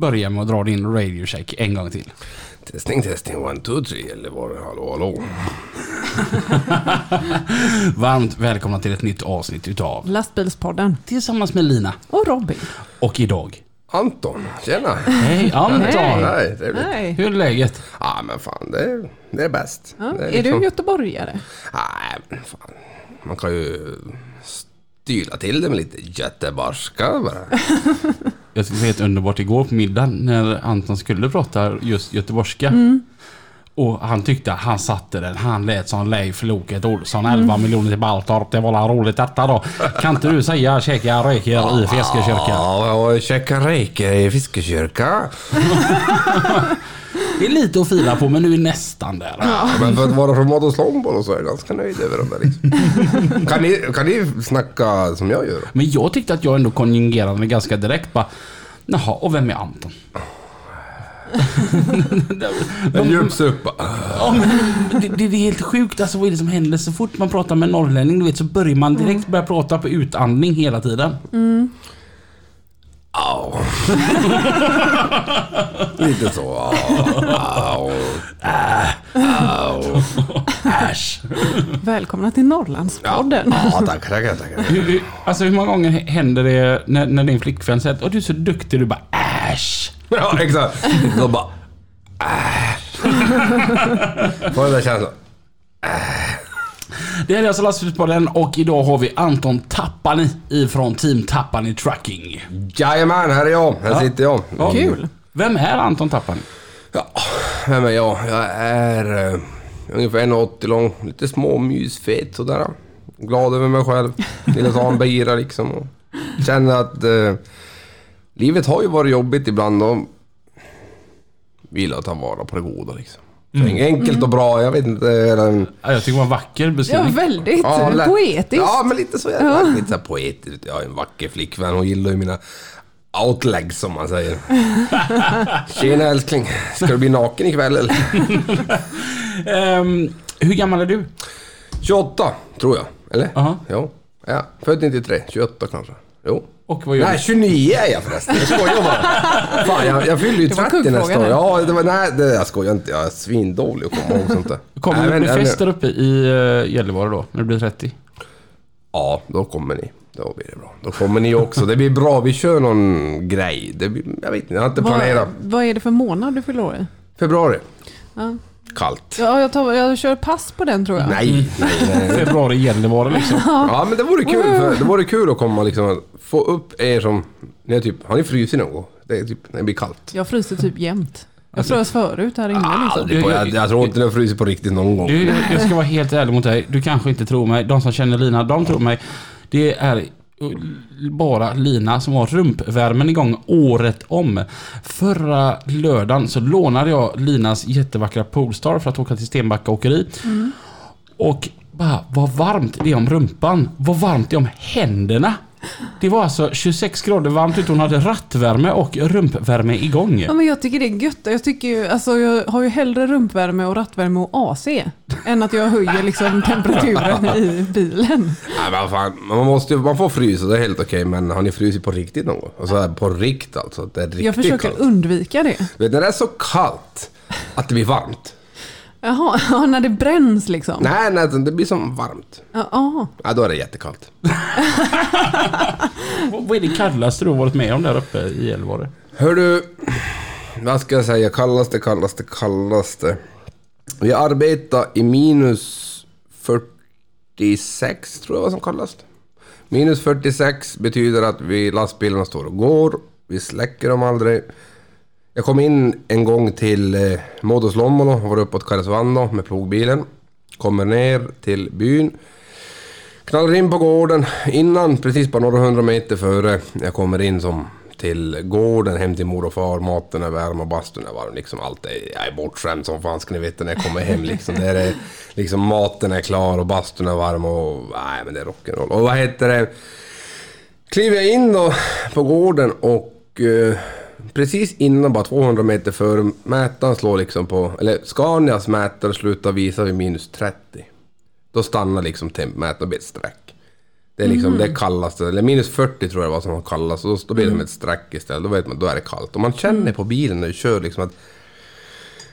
Börja med att dra din radio check en gång till. Testing, testing, one, two, three. Eller var det hallå, hallå? Varmt välkomna till ett nytt avsnitt utav Lastbilspodden Tillsammans med Lina. och Robin. Och idag. Anton, tjena. Hej Anton! Hej. Nej, trevligt. Nej. Hur är läget? Ja, men fan, det är, det är bäst. Ja, det är liksom- du göteborgare? Nej, men fan. Man kan ju styla till det med lite göteborgska bara. Jag tyckte det var helt underbart igår på middagen när Anton skulle prata just göteborgska. Mm. Och han tyckte han satte den. Han lät som Leif Loket Olsson. 11 miljoner till Baltorp. Det var la roligt detta då. Kan inte du säga käka räkor i Fiskekyrka? Ja, käka räkor i fiskekyrka. Det är lite att fila på men nu är nästan där. Ja, men för att vara från Modos Långboll så är jag ganska nöjd över dem där liksom. kan, ni, kan ni snacka som jag gör? Men jag tyckte att jag ändå konjungerade ganska direkt. Bara, Jaha, och vem är Anton? En djup supp. Ja, men det, det, det är helt sjukt alltså vad är det som händer så fort man pratar med en norrlänning du vet så börjar man direkt börja prata på utandning hela tiden. Au. Lite så. Au. Au. Äsch. Välkomna till Norrlandspodden. Ja, tack, tackar, tackar. Hur, hur, alltså hur många gånger händer det när, när din flickvän säger att du är så duktig du bara äsch. Ja, exakt. Då bara... Äsch. Får den där känslan. Det här är alltså Lastbilspodden och idag har vi Anton Tappani ifrån Team Tappani Trucking. Jajamän, här är jag. Här Ja. sitter jag. Ja. Kul. Vem är Anton Tappani? Ja, vem är jag? Jag är uh, ungefär 1,80 lång. Lite små mysfet sådär. Glad över mig själv. Vill ta en bira liksom. Och känner att uh, livet har ju varit jobbigt ibland och vill jag ta vara på det goda liksom. Så Enkelt och bra, jag vet inte. är Den, Ja, Jag tycker det var en vacker Ja, beskrivning. väldigt Ja, lätt. poetiskt. Ja, men lite så. Jag lite så här poetiskt. Jag har en vacker flickvän. Hon gillar ju mina outlegs som man säger. Tjena älskling. Ska du bli naken ikväll eller? Ehm, hur gammal är du? 28, tror jag. Eller? Aha. Jo. Ja, född 93. 28 kanske. Jo. Och vad gör Nej, du? 29 är jag förresten. Jag skojar bara. Fan, jag, jag fyller ju Det var 30 nästa år. Ja, det var, nej, det, jag skojar inte. Jag är svindålig att komma ihåg sånt där. Kommer Nej, men- bli fest där uppe i uh, Gällivare då? När du blir 30? Ja, då kommer ni. Då blir det bra. Då kommer ni också. Det blir bra. Vi kör någon grej. Det blir, jag vet inte, jag har inte Vad, planerat. vad är det för månad du fyller år i? Februari. Ja. Kallt. Ja, jag, tar, jag kör pass på den tror jag. Nej, nej, nej. Februari Gällivare liksom. Ja, men det vore kul. För, det vore kul att komma liksom, få upp er som... Ni har, typ, har ni frusit någon gång? Det är typ när det blir kallt. Jag fryser typ jämt. Jag frös förut här inne liksom. Aldrig på, jag, jag tror inte ni har frusit på riktigt någon gång. Du, jag ska vara helt ärlig mot dig. Du kanske inte tror mig. De som känner Lina, de tror mig. Det är bara Lina som har rumpvärmen igång året om. Förra lördagen så lånade jag Linas jättevackra Polestar för att åka till Stenbacka åkeri. Och bara, vad varmt det är om rumpan. Vad varmt det är om händerna. Det var alltså 26 grader varmt ute. Hon hade rattvärme och rumpvärme igång. Ja, men jag tycker det är gött. Jag, tycker ju, alltså, jag har ju hellre rumpvärme och rattvärme och AC än att jag höjer liksom, temperaturen i bilen. Nej, men fan, man, måste, ju- man får frysa, det är helt okej. Men har ni frusit på riktigt någon gång? Alltså på rikt alltså. Det är riktigt Jag försöker kallt. undvika det. Vet, när det är så kallt att det blir varmt. Jaha, ja, när det bränns liksom. Nej, nej, det blir som varmt. Ja, ja. Ja, då är det jättekallt. Vad vad är det kallaste du har varit med om där uppe i Gällivare? Hör du, vad ska jag säga? Kallaste, kallaste, kallaste. Vi arbetar i minus 46, tror jag vad som kallas. Minus 46 betyder att vi lastbilarna står och går. Vi släcker dem aldrig. Jag kom in en gång till eh, Modos Lommolo och var uppe åt Karesuando med plogbilen. Kommer ner till byn. Knallar in på gården innan, precis bara några hundra meter före jag kommer in som till gården hem till mor och far. Maten är varm och bastun är varm. Liksom allt är, jag är bortskämd som fan ska ni veta när jag kommer hem. Liksom. Det är, liksom, maten är klar och bastun är varm och nej men det är rock'n'roll. Och vad heter det? Kliver jag in då på gården och eh, precis innan, bara 200 meter före, mätaren slår liksom på... Eller Scanias mätare slutar visa vid minus 30. Då stannar liksom tempmätaren blir ett streck. Det är liksom det kallaste, eller minus 40 tror jag var som kallas, och då, då blir det som ett streck istället. Då vet man, då är det kallt. Och man känner på bilen när du kör liksom att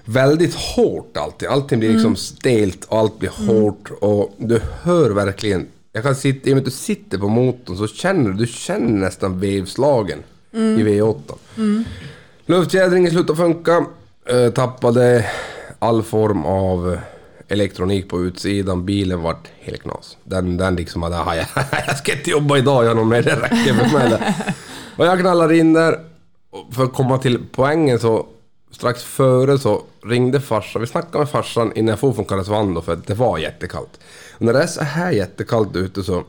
väldigt hårt allting. Allting blir liksom stelt och allt blir hårt och du hör verkligen. Jag kan sitta, i och med att du sitter på motorn så känner du, du känner nästan vevslagen i V8. Mm. Luftfjädringen slutade funka. Eh, tappade all form av eh, elektronik på utsidan. Bilen vart helt knas. Den, den liksom hade, jag, jag ska inte jobba idag, jag har nog med det räcker för mig. Och jag knallar in där. För att komma till poängen så strax före så ringde farsan. Vi snackade med farsan innan jag for från Karesuando för att det var jättekallt. Och när det är så här jättekallt ute så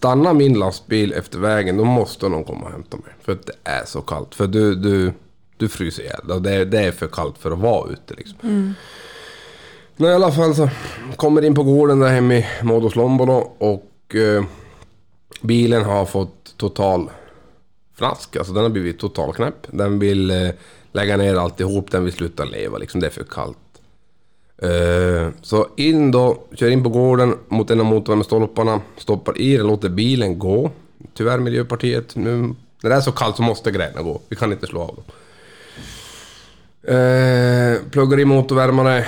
Stannar min lastbil efter vägen, då måste någon komma och hämta mig. För att det är så kallt. För du, du, du fryser ihjäl. Det, det är för kallt för att vara ute liksom. Men i alla fall så kommer in på gården där hemma i Muodoslombolo och eh, bilen har fått total flask. Alltså den har blivit total knäpp. Den vill eh, lägga ner alltihop, den vill sluta leva liksom. Det är för kallt. Eh, så in då, kör in på gården mot en av motorvärmestolparna, stoppar i det, låter bilen gå. Tyvärr Miljöpartiet, nu när det är så kallt så måste grejerna gå. Vi kan inte slå av dem. Eh, pluggar i motorvärmare,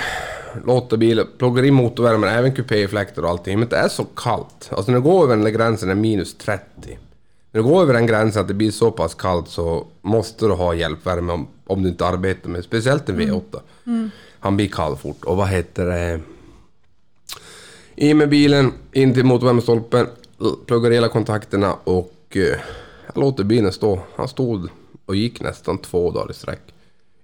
låter bilen, pluggar i motorvärmare, även kupéfläktar och allting. Men det är så kallt. Alltså när du går över den där gränsen är minus 30. När du går över den gränsen att det blir så pass kallt så måste du ha hjälpvärme om, om du inte arbetar med, speciellt en V8. Han blir kall fort. Och vad heter det? I med bilen, in till motorvärmestolpen, pluggar hela kontakterna och eh, jag låter bilen stå. Han stod och gick nästan två dagar i sträck.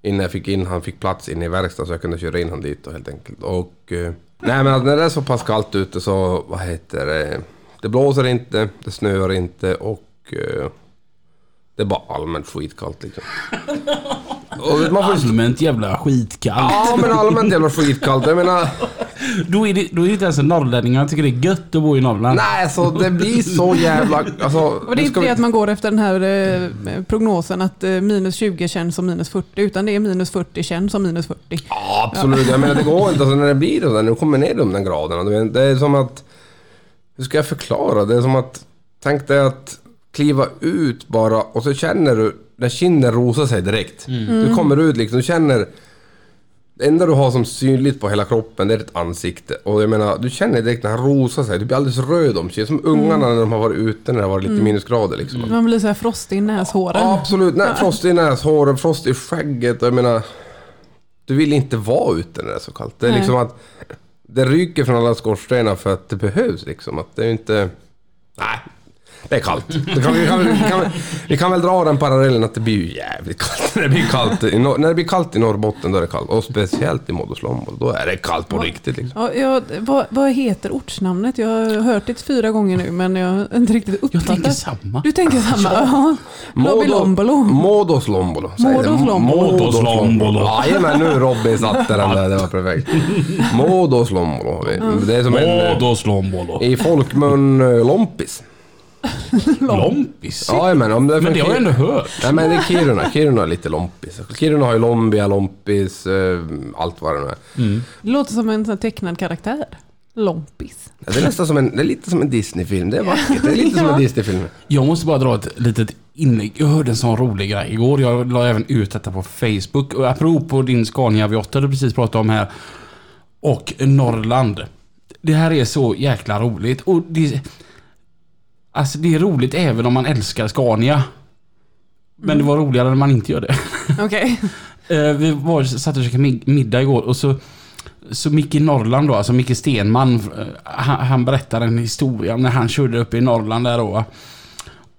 Innan jag fick in, han fick plats inne i verkstaden så jag kunde köra in honom dit och helt enkelt. Och... Eh, nej men alltså, när det är så pass kallt ute så, vad heter det? Det blåser inte, det snöar inte och... Eh, det är bara allmänt skitkallt liksom. Och man får ju Allmänt jävla skitkallt. Ja men allmänt jävla skitkallt. Jag menar... Då är, det, då är det inte ens en norrlänning. Jag tycker det är gött att bo i Norrland. Nej alltså det blir så jävla... Alltså, Och det är inte det vi- att man går efter den här eh, prognosen att eh, minus 20 känns som minus 40, utan det är minus 40 känns som minus 40. Ja absolut. Jag menar det går inte. Alltså, när det blir det när du kommer ner de där graderna. Det är som att... Hur ska jag förklara? Det är som att... Tänk dig att kliva ut bara och så känner du när kinden rosar sig direkt. Du kommer ut liksom, du känner... Det enda du har som synligt på hela kroppen det är ditt ansikte. Och jag menar, du känner direkt när han rosar sig. Du blir alldeles röd om sig. Som ungarna när de har varit ute när det har varit lite minusgrader liksom. Man blir så här frostig i näshåren. Ja, absolut. Nej, frost i näshåren, frost i skägget. Jag menar... Du vill inte vara ute när det är så kallt. Det är Nej. liksom att... Det ryker från alla skorstenar för att det behövs liksom. Att det är inte... Nej. Det är kallt. Det kan, vi, kan, vi, kan, vi kan väl dra den parallellen att det blir ju jävligt kallt. När det blir kallt i, Nor- när det blir kallt i Norrbotten då är det kallt. Och speciellt i Muodoslombolo. Då är det kallt på riktigt liksom. Ja, jag, vad, vad heter ortsnamnet? Jag har hört det fyra gånger nu men jag har inte riktigt Jag uppfattat. tänker samma. Du tänker samma? Ja. Lobilombolo. Muodoslombolo. säger det. Muodoslombolo. Jajamän, nu Robin satte den där. Det var perfekt. Muodoslombolo. Det är som en... I folkmun eh, lompis. Lompis? Jajamän. om det Men det har jag ändå hört. Nej men det är Kiruna. Kiruna är lite lompis. Kiruna har ju Lombia, lompis, eh, allt vad det nu är. Det låter som en sån tecknad karaktär. Lompis. Ja, Det är nästan som en, det är lite som en Disney-film. Det är vackert. Det är lite som en Ja. Disney-film. Jag måste bara dra ett litet inlägg. Jag hörde en sån rolig grej igår. Jag la även ut detta på Facebook. Och apropå din Scania V8 du precis pratade om här. Och Norrland. Det här är så jäkla roligt. Och det, alltså det är roligt även om man älskar Scania. Men det var roligare när man inte gör det. Okej. Eh, vi var, satt och käkade middag igår och så så Micke Norrland då, alltså Micke Stenman, eh, han, han berättar en historia när han körde upp i Norrland där då.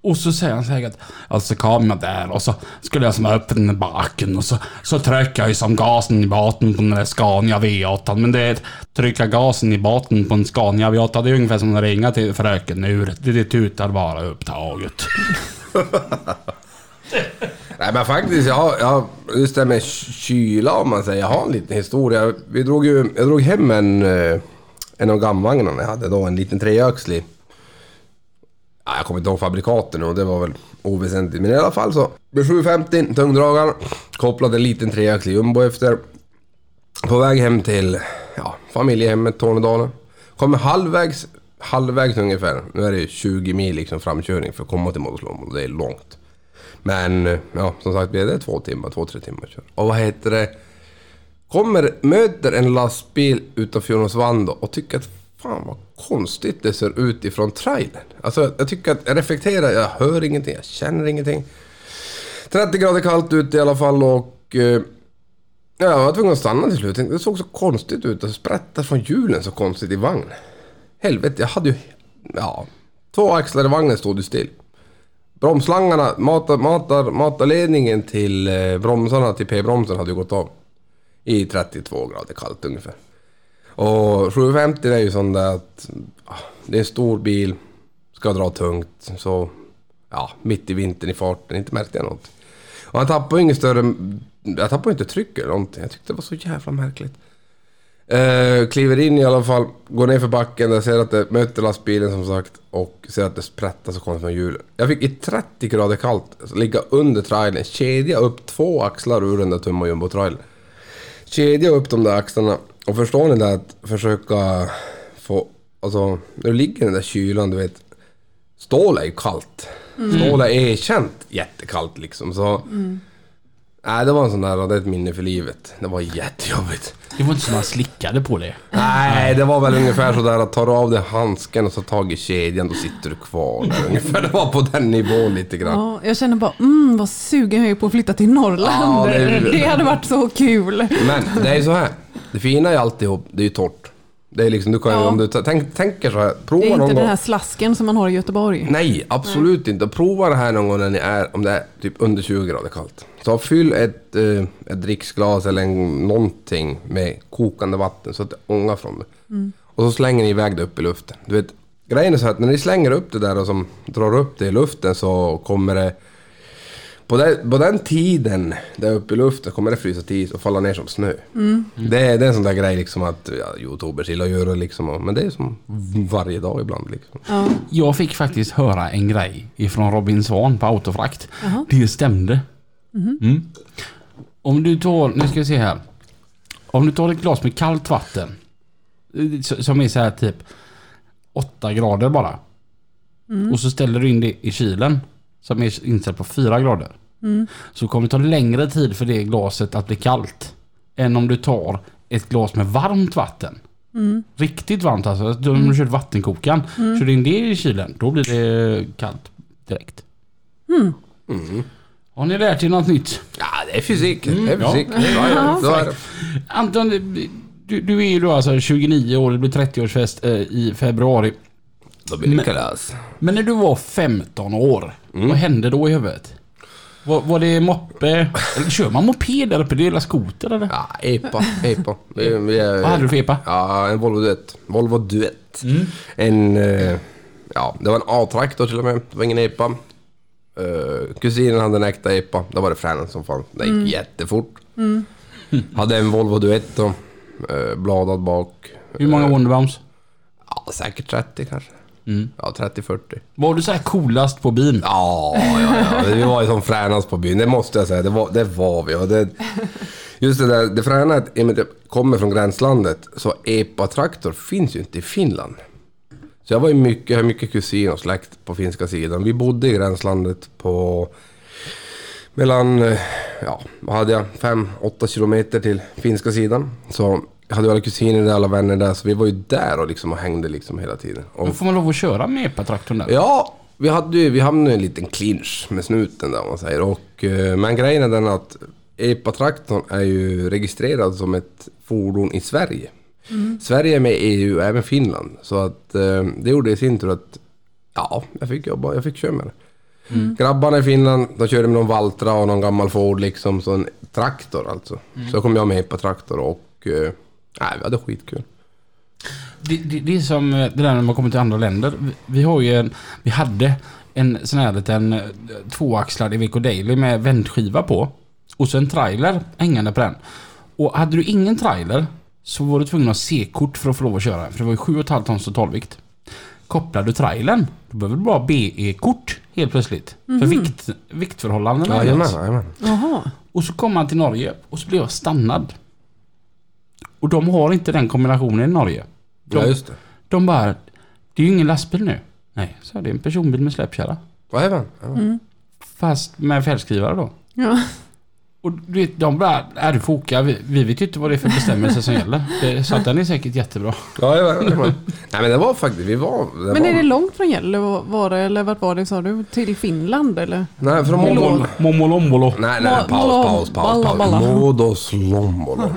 Och så säger han säkert, alltså kom jag där och så skulle jag som öppna baken och så, så trycker jag ju som gasen i botten på den där Scania V8. Men det är att trycka gasen i botten på en Scania V8, det är ungefär som att ringa till fröken ur. Det, det tutar bara upptaget. Nej men faktiskt, jag, jag, just det med kyla om man säger. Jag har en liten historia. Vi drog ju, jag drog hem en, eh, en av gamvagnarna jag hade då, en liten treaxlig. Ja, jag kommer inte ihåg fabrikaten och det var väl oväsentligt. Men i alla fall så. Med 750, tungdragaren. Kopplade en liten treaxlig jumbo efter. På väg hem till ja, familjehemmet Tornedalen. Kommer halvvägs, halvvägs ungefär. Nu är det 20 mil liksom framkörning för att komma till Modelslom och det är långt. Men ja, som sagt det det två timmar, två, tre timmar kör. Och vad heter det? Kommer, möter en lastbil utanför Jonas och tycker att fan vad konstigt det ser ut ifrån trailern. Alltså jag tycker att jag reflekterar, jag hör ingenting, jag känner ingenting. 30 grader kallt ute i alla fall och... eh, Ja, jag var tvungen att stanna till slut. Det såg så konstigt ut. Det sprätta från hjulen så konstigt i vagnen. Helvete, jag hade ju... Ja... Två axlar i vagnen stod ju still. Bromslangarna, matar, matar, matarledningen till eh, bromsarna, till P-bromsen hade ju gått av. I 32 grader kallt ungefär. Och 750 är ju sån där att... Ah, det är en stor bil, ska dra tungt, så... Ja, mitt i vintern i farten, inte märkte jag något. Och han tappade ju inget större... Jag tappade inte tryck eller någonting. Jag tyckte det var så jävla märkligt. Uh, kliver in i alla fall, går ner för backen, där ser att det möter lastbilen som sagt och ser att det sprättar så konstigt från hjulen. Jag fick i 30 grader kallt alltså ligga under trailern, kedja upp två axlar ur den där tumma jumbo-trailern. Kedja upp de där axlarna och förstår ni det att försöka få... Alltså, när du ligger i den där kylan, du vet. Stål är ju kallt. Stål är erkänt jättekallt liksom så... Nej, det var en sån där, det är ett minne för livet. Det var jättejobbigt. Det var inte så man slickade på det. Nej, det var väl ungefär sådär att tar du av dig handsken och så tag i kedjan, då sitter du kvar där. Ungefär, det var på den nivån lite grann. Ja, jag känner bara, mm, vad sugen jag är på att flytta till Norrland. Ja, det det, hade varit så kul. Men det är ju så här. Det fina i alltihop, det är ju torrt. Det är liksom, du kan Ja. om du tänk, tänker så här, prova Det är någon inte den här slasken som man har i Göteborg. Nej, absolut inte. Prova det här någon gång när ni är, om det är typ under 20 grader kallt. Så fyll ett, eh, ett dricksglas eller en, någonting med kokande vatten så att det ångar från det. Och så slänger ni iväg det upp i luften. Du vet, grejen är så här att när ni slänger upp det där och som drar upp det i luften så kommer det... På, den, på den tiden där uppe i luften kommer det frysa till is och falla ner som snö. Det, är, det är en sån där grej liksom att ja, youtubers gillar att göra liksom. och- Men det är som varje dag ibland liksom. Ja. Jag fick faktiskt höra en grej ifrån Robin Svan på Autofrakt. Jaha. Det stämde. Mm. Om du tar, nu ska vi se här. Om du tar ett glas med kallt vatten. Som är så här typ 8 grader bara. Och så ställer du in det i kylen. Som är inställd på 4 grader. Så kommer det ta längre tid för det glaset att bli kallt. Än om du tar ett glas med varmt vatten. Riktigt varmt alltså. Om du kör vattenkokaren. Kör du in det i kylen. Då blir det kallt direkt. Har ni lärt er något nytt? Ja, det är fysik. det är ja. fysik. Ja, ja, är det. Anton, du, du är ju då alltså 29 år, det blir 30-årsfest eh, i februari. Då blir det Men- kalas. Men när du var 15 år, Mm. vad hände då i huvudet? Var, var det moppe? Eller kör man moped där uppe? Det är hela skoter eller? Ja, epa, epa. Vi, vi är, Vad hade du för epa? Ja, en Volvo Duett. Volvo Duett. En... eh, Ja, det var en A-traktor till och med. Det var ingen epa. Uh, kusinen hade en äkta epa. Då var det fränan som fan. Det gick jättefort. Hade en Volvo Duett då. Uh, bladad bak. Hur många Eh, Wonderbaums? Ja, säkert 30 kanske. Ja, 30-40. Var du så här coolast på bin? Ja, ja, ja. Vi var ju som fränast på byn, det måste jag säga. Det var, det var vi. Och det, just det där, det fräna att i och med att jag kommer från gränslandet, så epa-traktor finns ju inte i Finland. Så jag var ju mycket, jag har mycket kusin och släkt på finska sidan. Vi bodde i gränslandet på mellan, eh, ja, vad hade jag, 5-8 kilometer till finska sidan. Så hade ju alla kusiner där, alla vänner där, så vi var ju där och liksom och hängde liksom hela tiden. Och Då får man lov att köra med epatraktorn där? Ja, vi, hade vi hamnade i en liten clinch med snuten där om man säger. Och, eh, men grejen är den att EPA-traktorn är ju registrerad som ett fordon i Sverige. Sverige är med i EU, och även Finland. Så att eh, det gjorde i sin tur att ja, jag fick jobba, jag fick köra med det. Grabbarna i Finland, de körde med någon Valtra och någon gammal Ford liksom, så en traktor alltså. Så kom jag med på traktor och... eh, nej, vi hade skitkul. Det, det, det är som eh, det där när man kommer till andra länder. Vi, vi har ju en, vi hade en sån här liten eh, tvåaxlad Iveco Daily med vändskiva på. Och så en trailer hängande på den. Och hade du ingen trailer så var du tvungen att ha C-kort för att få lov att köra. För det var ju 7,5 tons totalvikt. Kopplar du trailern, då behöver du bara BE-kort helt plötsligt. För vikt, viktförhållandena Jajamän, ändras. jajamän. Jaha. Och så kom han till Norge och så blev jag stannad. Och de har inte den kombinationen i Norge. De, Ja, just det. de bara, det är ju ingen lastbil nu. Nej, så det är en personbil med släpkärra. Jajamän. jajamän. Fast med färgskrivare då. Ja. Och du vet, de bara, är du får åka. Vi, vi vet ju inte vad det är för bestämmelser som gäller. Det, så att den är säkert jättebra. Jajamän, jajamän. Nej men det var faktiskt, vi var... Det Men var, är det långt från Gällivare eller vart var det sa du? Till Finland eller? Nej, från. Momolombolo. Nej, nej, paus, paus, paus, paus. Modoslombolo.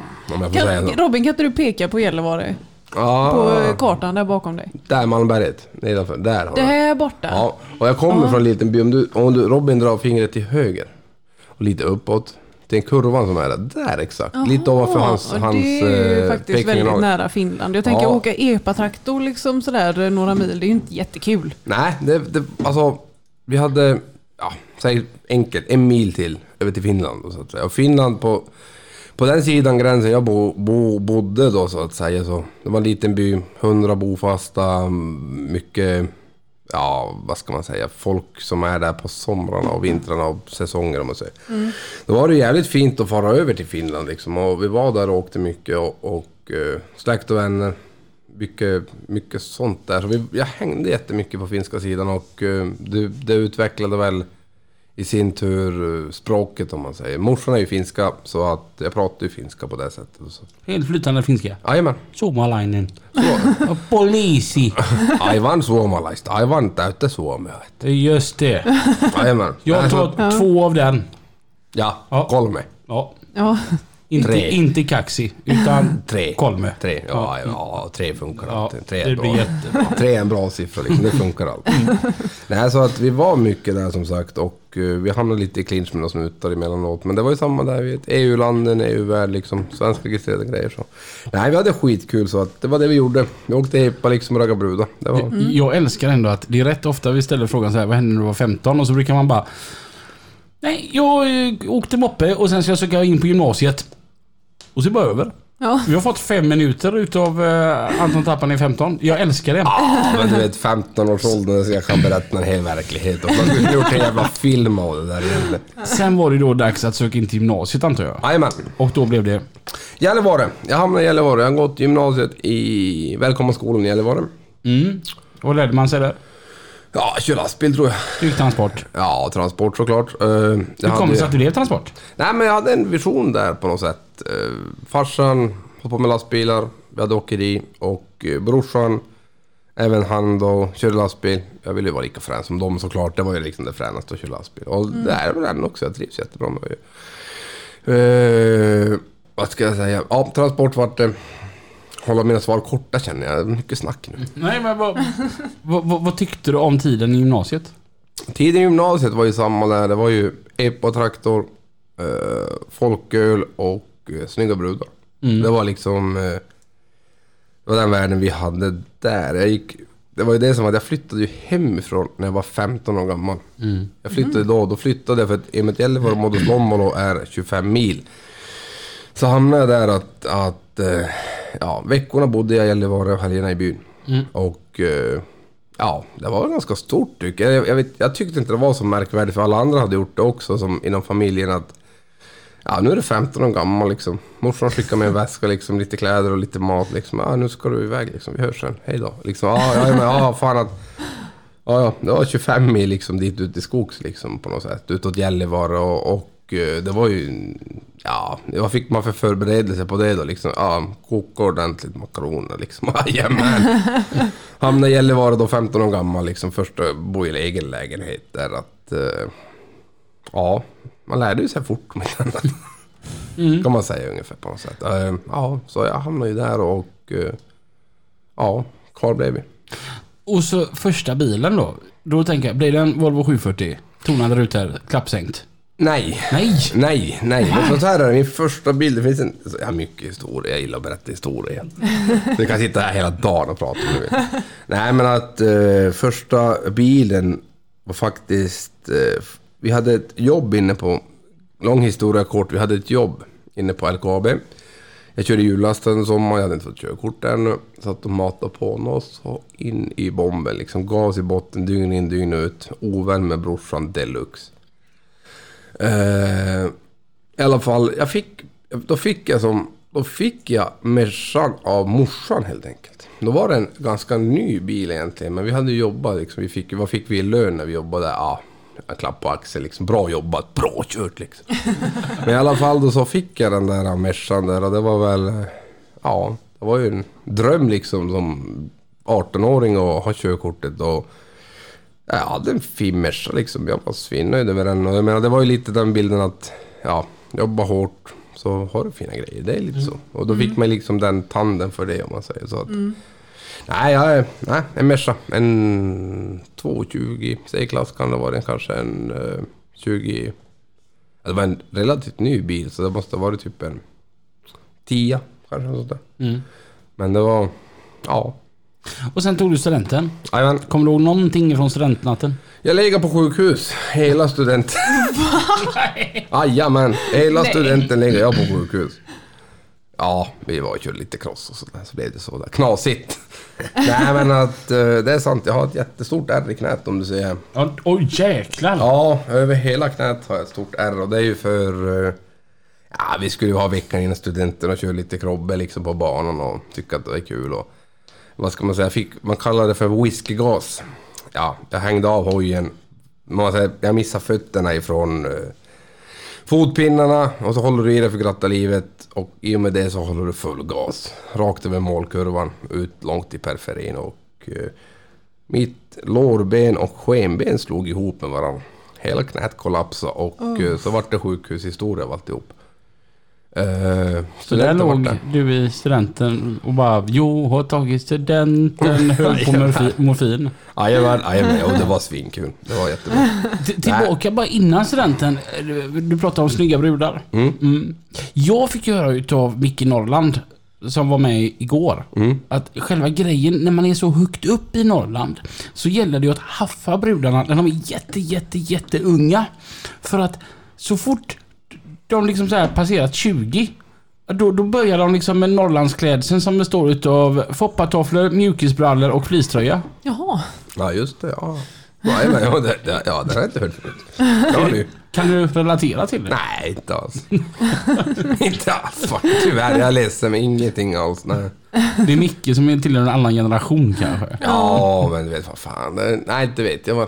Robin, kan inte du peka på Gällivare? På Ja, eh, kartan där bakom dig. där Malmberget. Nedanför. Där har Det här borta. Ja, och jag kommer från en liten by. Om du, om du, Robin drar fingret till höger och lite uppåt. Till en kurvan som är där. Där exakt. lite Jaha, ovanför hans, och hans Det är ju eh, faktiskt väldigt nära Finland. Jag tänker Ja. åka epatraktor liksom sådär eh, några mil. Det är ju inte jättekul. Nej, det, det, alltså vi hade, ja, säg enkelt, en mil till över till Finland. då, Så att säga. Och Finland på, på den sidan gränsen jag bo, bo, bodde då så att säga så. Det var en liten by, hundra bofasta, mycket, ja vad ska man säga, folk som är där på somrarna och vintrarna och säsonger om man säger. Då var det jävligt fint att fara över till Finland liksom. Och vi var där och åkte mycket och, och eh, släkt och vänner. Mycket, mycket sånt där. Så vi, jag hängde jättemycket på finska sidan och eh, det, det utvecklade väl i sin tur eh, språket om man säger. Morsan är ju finska så att jag pratar ju finska på det sättet. Så. Helt flytande finska. Jajamän. Suomalainen. Och Poliisi. Aivan suomalaista. Aivan täyttä suomea. Det är Just det. Jajamän. Jag så- tar två av den. Ja, Ja. kolme. Ja. Ja, Inte, Tre. inte kaxi, utan Tre. kolme. Tre, ja, ja, ja tre funkar alltid. Tre är det bra. blir jättebra. Tre är en bra siffra liksom, det funkar alltid. Nej, så att vi var mycket där som sagt och eh, vi hamnade lite i clinch med några snutar emellanåt. Men det var ju samma där, vi ett EU-land, en EU-värld liksom, svenska registrerade grejer så. Nej, vi hade skitkul så att det var det vi gjorde. Vi åkte epa liksom och raggade brudar. Det var... Jag älskar ändå att det är rätt ofta vi ställer frågan så här, vad hände när du var 15? Och så brukar man bara Nej, jag eh, åkte moppe och sen ska jag söka in på gymnasiet. Och så är det bara över. ja. Vi har fått fem minuter utav uh, Anton Tappan i 15. Jag älskar det. Ja, men du vet 15 års ålder så jag kan berätta en hel verklighet. Och man skulle gjort en jävla film av det där egentligen. Sen var det då dags att söka in till gymnasiet antar jag. Jajamän. Och då blev det... Gällivare. Jag hamnade i Gällivare. Jag har gått gymnasiet i Välkommenskolan i Gällivare. Mm. Vad lärde man sig där? Ja, kör lastbil tror jag. Flygtransport. Ja, transport såklart. Uh, Hur kom det sig att det blev transport? Nej, men jag hade en vision där på något sätt. Uh, farsan höll på med lastbilar, vi hade åkeri och uh, brorsan, även han då, körde lastbil. Jag ville ju vara lika frän som dem såklart. Det var ju liksom det fränaste att köra lastbil. Och det är väl den också, jag trivs jättebra med det. Uh, vad ska jag säga? Ja, transport vart det. Hålla mina svar korta känner jag. Mycket snack nu. Nej men vad, vad, vad, vad tyckte du om tiden i gymnasiet? Tiden i gymnasiet var ju samma där. Det var ju epa-traktor, eh, folköl och eh, snygga brudar. Det var liksom... Eh, det var den världen vi hade där. Jag gick, det var ju det som att jag flyttade ju hemifrån när jag var 15 år gammal. Jag flyttade då, då flyttade jag för att att Gällivare och Modoslomolo är 25 mil. Så hamnade jag där att, att eh, ja, veckorna bodde jag i Gällivare och helgerna i byn. Och eh, ja, det var ganska stort tycker jag. Jag, vet, jag tyckte inte det var så märkvärdigt för alla andra hade gjort det också som inom familjen att Ja, nu är det 15 år gammal liksom. Morsan skickar med en väska liksom, lite kläder och lite mat liksom. Ja, nu ska du iväg liksom. Vi hörs sen. Hej då. Liksom, ja, ja, men, ja, fan att... Ja, ja, det var 25 mil liksom dit ut i skogs liksom på något sätt. Utåt Gällivare och, och eh, det var ju... Ja, vad fick man för förberedelse på det då liksom? Ja, koka ordentligt makaroner liksom. Jajamän! Hamnade i Gällivare då 15 år gammal liksom. Först att bo i egen lägenhet där att... Eh, ja, man lärde ju sig fort om inte annat. Kan man säga ungefär på något sätt. Eh, ja, så jag hamnade ju där och... eh, ja, kvar blev vi. Och så första bilen då. Då tänker jag, blir det en Volvo 740? Tonade rutor, klappsänkt. Nej. Nej! Nej, nej. Men så här är det, min första bild, det finns en... Jag har mycket historia, jag gillar att berätta historier. Vi kan sitta här hela dagen och prata om det. Nej, men att eh, första bilen var faktiskt... Eh, vi hade ett jobb inne på... Lång historia kort, vi hade ett jobb inne på LKAB. Jag körde hjullast en sommar, jag hade inte fått körkort ännu. Satt och matade på oss och in i bomben. Liksom gas i botten, dygn in, dygn ut. Ovän med brorsan deluxe. Eh, I alla fall, jag fick, då fick jag som, då fick jag Mercan av morsan helt enkelt. Då var det en ganska ny bil egentligen, men vi hade jobbat liksom. Vi fick, vad fick vi i lön när vi jobbade? Ja, en klapp på axeln liksom. Bra jobbat, bra kört liksom. men i alla fall då så fick jag den där Mercan där och det var väl, eh, ja, det var ju en dröm liksom som 18-åring att ha körkortet och jag hade en fin Merca liksom. Jag var svinnöjd med den. Och jag menar, det var ju lite den bilden att, ja, jobba hårt så har du fina grejer. Det är lite så. Och då fick man liksom den tanden för det om man säger så. Att, Nej, jag nej, en Merca. En 220 C-klass kan det vara. Kanske en eh, 20... Ja, det var en relativt ny bil så det måste ha varit typ en 10 kanske. Sånt där. Mm. Men det var... Ja. Och sen tog du studenten. Jajamän. Kommer du ihåg någonting från studentnatten? Jag lägger på sjukhus hela studenten. Jajamän, hela Nej. studenten lägger jag på sjukhus. Ja, vi var körde lite cross och sådär, så blev det så där knasigt. Nej men att eh, det är sant, jag har ett jättestort ärr i knät om du ser. Oj jäklar! Ja, över hela knät har jag ett stort ärr och det är ju för... eh, Ja, vi skulle ju ha veckan innan studenten och köra lite krobbe liksom på banan och tycka att det var kul och... Vad ska man säga? Fick, man kallar det för whiskygas. Ja, jag hängde av hojen. Man säger, jag missade fötterna ifrån eh, fotpinnarna och så håller du i dig för glatta livet och i och med det så håller du full gas. Rakt över målkurvan, ut långt i periferin och eh, mitt lårben och skenben slog ihop med varandra. Hela knät kollapsade och eh, så vart det sjukhushistoria av alltihop. Eh, Så där låg du i studenten och bara Jo, har tagit studenten, höll på morfi- morfin. Jajamän, jajamän. Jo, det var svinkul. Det var jättebra. T- Tillbaka bara innan studenten. Du, du pratade om snygga brudar. Mm. Jag fick höra utav Micke Norrland, som var med igår, Mm. att själva grejen när man är så högt upp i Norrland så gäller det ju att haffa brudarna när de är jätte, jätte, jätteunga. För att så fort de liksom så här passerat 20 då, då börjar de liksom med Norrlandsklädseln som består utav foppatofflor, mjukisbrallor och fleecetröja. Jaha. Ja, just det. Ja, jajamän. Ja, det, det, ja, det har jag inte hört förut. Ja, du. Kan du relatera till det? Nej, inte alls. inte alls. Tyvärr, jag ledsen, men ingenting alls. Nej. Det är Micke som är tillhör en annan generation kanske. Ja, men du vet vad fan. Det, nej, inte vet jag vad.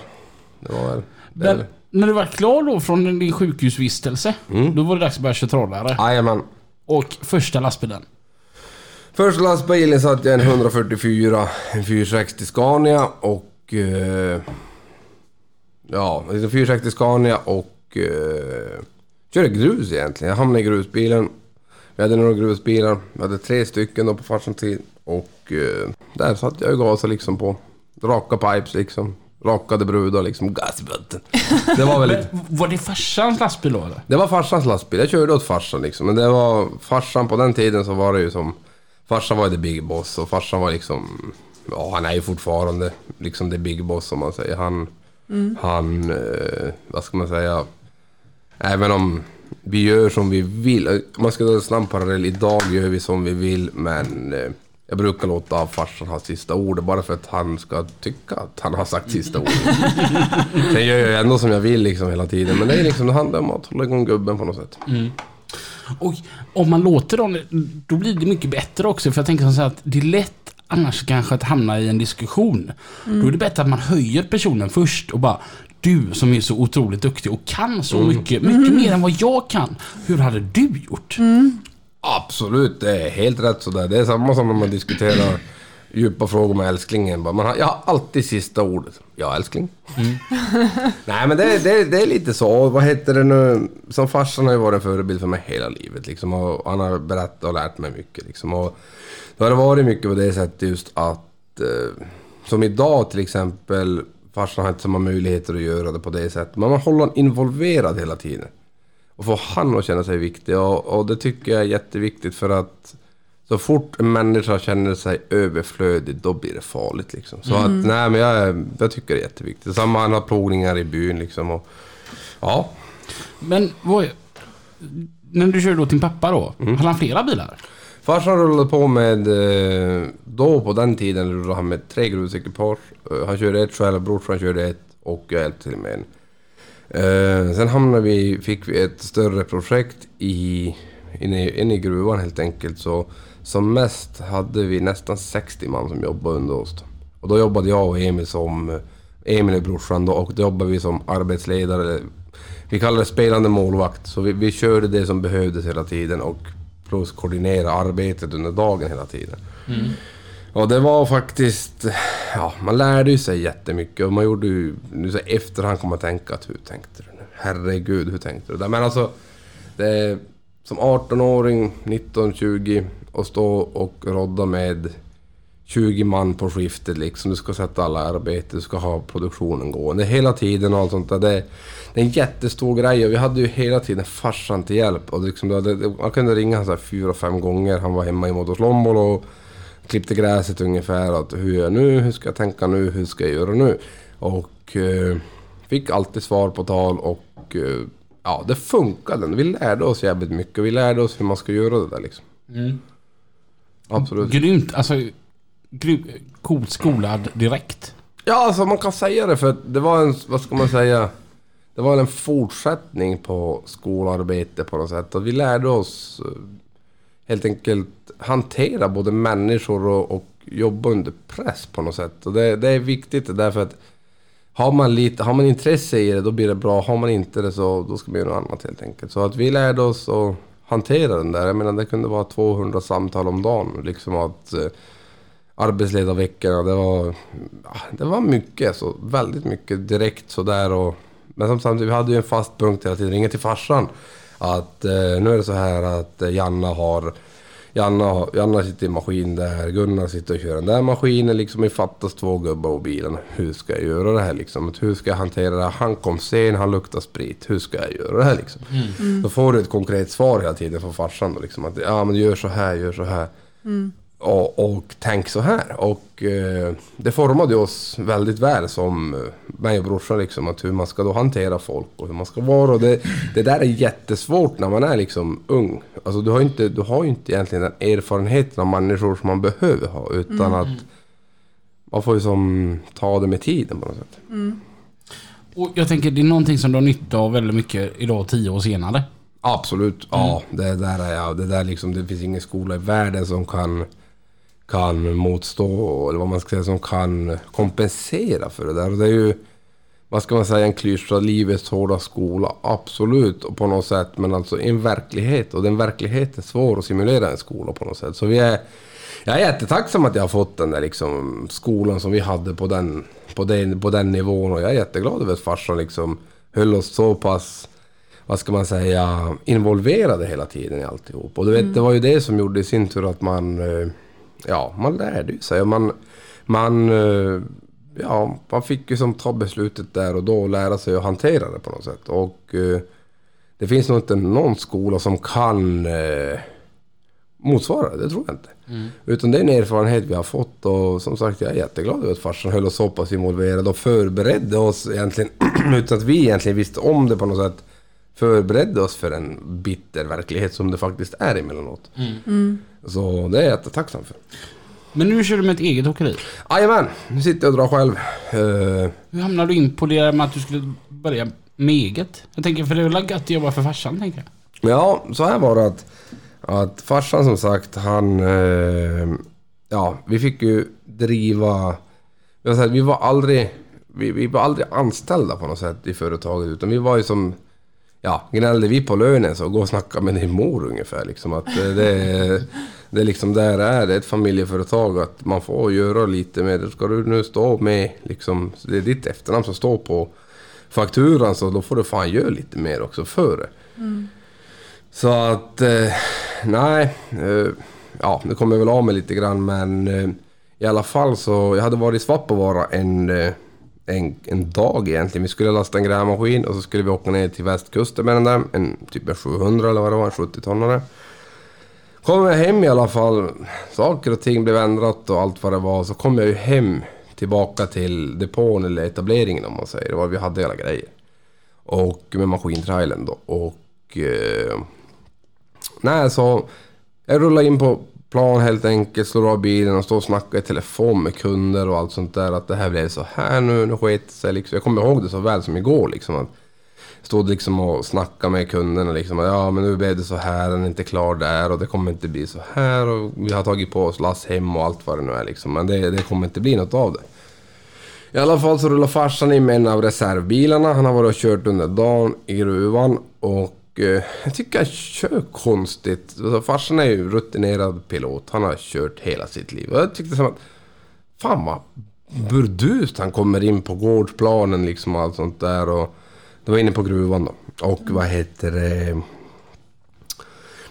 Det var väl... Det, Men när du var klar då från din sjukhusvistelse, då var det dags att börja köra trollare. Jajamän. Och första lastbilen. Första lastbilen satt jag en 144, en 460 Scania och... Eh, ja, en 460 Scania och... Eh, körde grus egentligen. Jag hamnade i grusbilen. Vi hade några grusbilar. Vi hade tre stycken då på farsans tid. Och eh, där satt jag och gasade liksom på raka pipes liksom. Rakade brudar liksom. Gas i botten. Det var väldigt... Var det farsans lastbil då eller? Det var farsans lastbil. Jag körde åt farsan liksom. Men det var farsan på den tiden så var det ju som... Farsan var ju the big boss och farsan var liksom... Ja, han är ju fortfarande liksom the big boss om man säger. Han... Han... Eh, vad ska man säga? Även om vi gör som vi vill. Om man ska dra en snabb parallell. Idag gör vi som vi vill men... Eh, jag brukar låta farsan ha sista ordet bara för att han ska tycka att han har sagt sista ordet. Sen gör jag ändå som jag vill liksom hela tiden. Men det är liksom, det handlar om att hålla igång gubben på något sätt. Och om man låter dem, då blir det mycket bättre också. För jag tänker så här att det är lätt annars kanske att hamna i en diskussion. Då är det bättre att man höjer personen först och bara du som är så otroligt duktig och kan så mycket, mycket mer än vad jag kan. Hur hade du gjort? Absolut, det är helt rätt sådär. Det är samma som när man diskuterar djupa frågor med älsklingen. Man har, jag har alltid sista ordet. Ja, älskling. Nej, men det, det, det är lite så. Vad heter det nu? Som farsan har ju varit en förebild för mig hela livet. Liksom, och han har berättat och lärt mig mycket. Liksom, och då har det varit mycket på det sättet just att... Eh, som idag till exempel. farsan har inte samma möjligheter att göra det på det sättet. Men man håller honom involverad hela tiden. Och får han att känna sig viktig. Och, och det tycker jag är jätteviktigt för att så fort en människa känner sig överflödig, då blir det farligt liksom. Så att, nej men jag, jag tycker det är jätteviktigt. Samma han har plogningar i byn liksom. Och, ja, Men vad... När du körde då din pappa då, Mm. hade han flera bilar? Farsan rullade på med, eh, då på den tiden rullade han med tre grusekipage. Eh, Han körde ett själv, brorsan körde ett och jag hjälpte till med en. Eh, Sen hamnade vi, fick vi ett större projekt i, inne, i- inne i gruvan helt enkelt. Så som mest hade vi nästan 60 man som jobbade under oss. Och då jobbade jag och Emil som, Emil är brorsan då, och då jobbade vi som arbetsledare. Vi kallade det spelande målvakt. Så vi, vi körde det som behövdes hela tiden och plus koordinera arbetet under dagen hela tiden. Mm. Och det var faktiskt... Ja, man lärde ju sig jättemycket och man gjorde ju... Nu så efterhand kommer man tänka att hur tänkte du nu? Herregud, hur tänkte du? där? Men alltså... Det, som 18-åring, 19-20 och stå och rodda med 20 man på skiftet liksom. Du ska sätta alla i arbete, du ska ha produktionen gående hela tiden och allt sånt där. Det, det är en jättestor grej och vi hade ju hela tiden farsan till hjälp. Och liksom, det, det, man kunde ringa honom fyra, fem gånger. Han var hemma i Motorslombolo och klippte gräset ungefär. Att hur gör jag nu? Hur ska jag tänka nu? Hur ska jag göra nu? Och eh, fick alltid svar på tal och eh, ja, det funkade. Vi lärde oss jävligt mycket. Vi lärde oss hur man ska göra det där liksom. Absolut. Grymt, alltså... Gry, coolt skolad direkt. Ja, alltså man kan säga det för det var en, vad ska man säga? Det var en fortsättning på skolarbete på något sätt. Och vi lärde oss eh, helt enkelt hantera både människor och, och jobba under press på något sätt. Och det, det är viktigt därför att har man, lite, har man intresse i det då blir det bra. Har man inte det så då ska man göra något annat helt enkelt. Så att vi lärde oss att hantera den där. Jag menar det kunde vara 200 samtal om dagen. Liksom att eh, arbetsledarveckorna, det var, ah, det var mycket. Så väldigt mycket direkt sådär. Och, men som samtidigt, vi hade ju en fast punkt hela tiden. Ringa till farsan. Att eh, nu är det så här att eh, Janna har Janna, Janna sitter i maskin där, Gunnar sitter och kör den där maskinen liksom. Det fattas två gubbar på bilen. Hur ska jag göra det här liksom? Hur ska jag hantera det här? Han kom sen, han luktar sprit. Hur ska jag göra det här liksom? Då får du ett konkret svar hela tiden från farsan då liksom. Att ja men gör så här, gör så här. Och, och tänk så här. Och eh, det formade oss väldigt väl som eh, mig och brorsan liksom. Att hur man ska då hantera folk och hur man ska vara. Och det, det där är jättesvårt när man är liksom ung. Alltså du har ju inte, du har ju inte egentligen den erfarenheten av människor som man behöver ha. Utan att man får ju som ta det med tiden på något sätt. Och jag tänker det är någonting som du har nytta av väldigt mycket idag tio år senare. Absolut, ja. Det där är jag. Det där liksom, det finns ingen skola i världen som kan, kan motstå, eller vad man ska säga, som kan kompensera för det där. Och det är ju, vad ska man säga, en klyscha, livets hårda skola. Absolut, och på något sätt. Men alltså en verklighet. Och den verkligheten är svår att simulera i en skola på något sätt. Så vi är, jag är jättetacksam att jag har fått den där liksom skolan som vi hade på den, på den, på den nivån. Och jag är jätteglad över att farsan liksom höll oss så pass vad ska man säga, involverade hela tiden i alltihop. Och du vet, det var ju det som gjorde i sin tur att man, eh, ja, man lärde ju sig. Man, man, eh, ja, man fick ju som ta beslutet där och då och lära sig att hantera det på något sätt. Och eh, det finns nog inte någon skola som kan eh, motsvara det, det tror jag inte. Utan det är en erfarenhet vi har fått och som sagt jag är jätteglad över att farsan höll oss så pass involverade och förberedde oss egentligen utan att vi egentligen visste om det på något sätt. Förberedde oss för en bitter verklighet som det faktiskt är emellanåt. Så det är jag jättetacksam för. Men nu kör du med ett eget åkeri. Jajamän, nu sitter jag och drar själv. Eh, Hur hamnade du in på det med att du skulle börja med eget? Jag tänker för det är väl gött att jobba för farsan tänker jag. Ja, så här var det att, att farsan som sagt, han... Eh, ja, vi fick ju driva... jag säga, Vi var aldrig... Vi, vi var aldrig anställda på något sätt i företaget utan vi var ju som... Ja, gnällde vi på lönen så gå och snacka med din mor ungefär liksom. Att det, det, det är liksom där det är, det är ett familjeföretag att man får göra lite det. Ska du nu stå med liksom, det är ditt efternamn som står på fakturan så då får du fan göra lite mer också för det. Så att, eh, nej. Eh, ja, det kommer jag väl av med lite grann men eh, i alla fall så, jag hade varit i Svappavaara en, eh, en, en dag egentligen. Vi skulle lasta en grävmaskin och så skulle vi åka ner till västkusten med den där. En typ en 700 eller vad det var, en 70-tonnare. Kommer jag hem i alla fall, saker och ting blev ändrat och allt vad det var. Så kom jag ju hem tillbaka till depån eller etableringen om man säger. Det var vi hade alla grejer. Och med maskintrailern då. Och... Eh, nej, så jag rullade in på plan helt enkelt, slår av bilen och står och snackar i telefon med kunder och allt sånt där. Att det här blev så här nu, nu sket det sig liksom. Jag kommer ihåg det så väl som igår liksom. Att stod liksom och snackade med kunderna liksom. att, Ja men nu blev det så här, den är inte klar där och det kommer inte bli så här. Och vi har tagit på oss lass hem och allt vad det nu är liksom. Men det, det kommer inte bli något av det. I alla fall så rullar farsan in med en av reservbilarna. Han har varit och kört under dagen i gruvan. Och eh, jag tycker han kör konstigt. Alltså, farsan är ju rutinerad pilot. Han har kört hela sitt liv. Och jag tyckte som att... Fan vad burdust han kommer in på gårdsplanen liksom och allt sånt där. Och det var inne på gruvan då. Och vad heter det...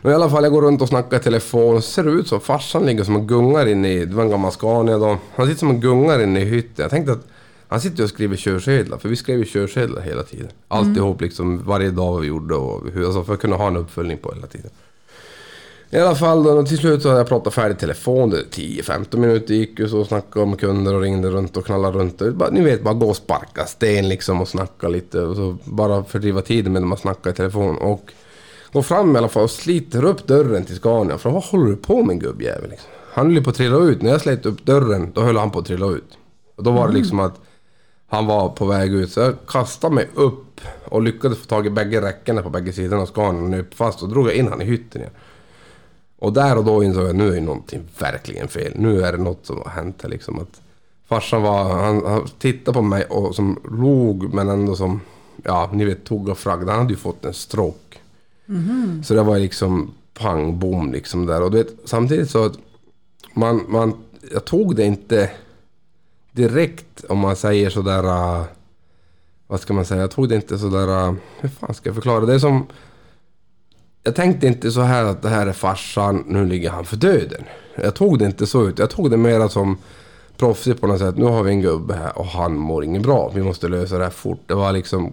Men i alla fall, jag går runt och snackar i telefon. och ser ut som farsan ligger som en gungar inne i... Det var en gammal Scania då. Han sitter som en gungar inne i hytten. Jag tänkte att han sitter och skriver körsedlar. För vi skrev ju körsedlar hela tiden. Alltihop liksom varje dag vad vi gjorde och hur, alltså för att kunna ha en uppföljning på hela tiden. I alla fall då, till slut så hade jag pratat färdigt telefon. Det 10-15 minuter gick ju så och snackade med kunder och ringde runt och knallade runt. Och bara, ni vet, bara gå och sparka sten liksom och snacka lite. Och så bara fördriva tiden medan man snackar i telefon. Och går fram i alla fall och sliter upp dörren till Scania. För vad håller du på med gubbjävel? Liksom? Han höll ju på att trilla ut. När jag slet upp dörren, då höll han på att trilla ut. Och då var det liksom att han var på väg ut. Så jag kastade mig upp och lyckades få tag i bägge räckena på bägge sidorna av Scania och nöp fast. Och drog jag in han i hytten igen. Och där och då insåg jag nu är någonting verkligen fel. Nu är det något som har hänt här liksom. Att farsan var, han, han tittade på mig och som log men ändå som, ja ni vet tog och fraggade. Han hade ju fått en stroke. Så det var liksom pang bom liksom där. Och du vet, samtidigt så att man, man, jag tog det inte direkt om man säger sådär... Uh, vad ska man säga? Jag tog det inte sådär... Uh, hur fan ska jag förklara? Det är som... Jag tänkte inte så här att det här är farsan, nu ligger han för döden. Jag tog det inte så ut. Jag tog det mera som proffsigt på något sätt. Nu har vi en gubbe här och han mår inget bra. Vi måste lösa det här fort. Det var liksom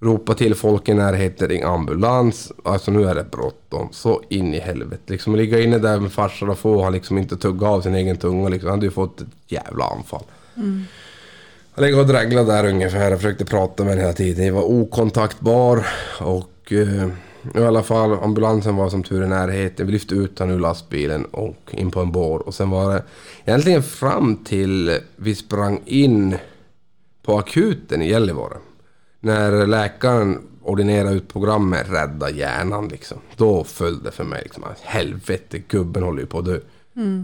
ropa till folk i närheten, ring ambulans. Alltså nu är det bråttom. Så in i helvete. Liksom ligga inne där med farsan och få han liksom inte tugga av sin egen tunga. Liksom. Han hade ju fått ett jävla anfall. Jag låg och dreglade där ungefär. Jag försökte prata med den hela tiden. Jag var okontaktbar. Och eh, i alla fall ambulansen var som tur i närheten. Vi lyfte ut honom ur lastbilen och in på en bår. Och sen var det egentligen fram till vi sprang in på akuten i Gällivare. När läkaren ordinerade ut programmet Rädda hjärnan liksom. Då föll det för mig liksom. Helvete, gubben håller ju på att dö.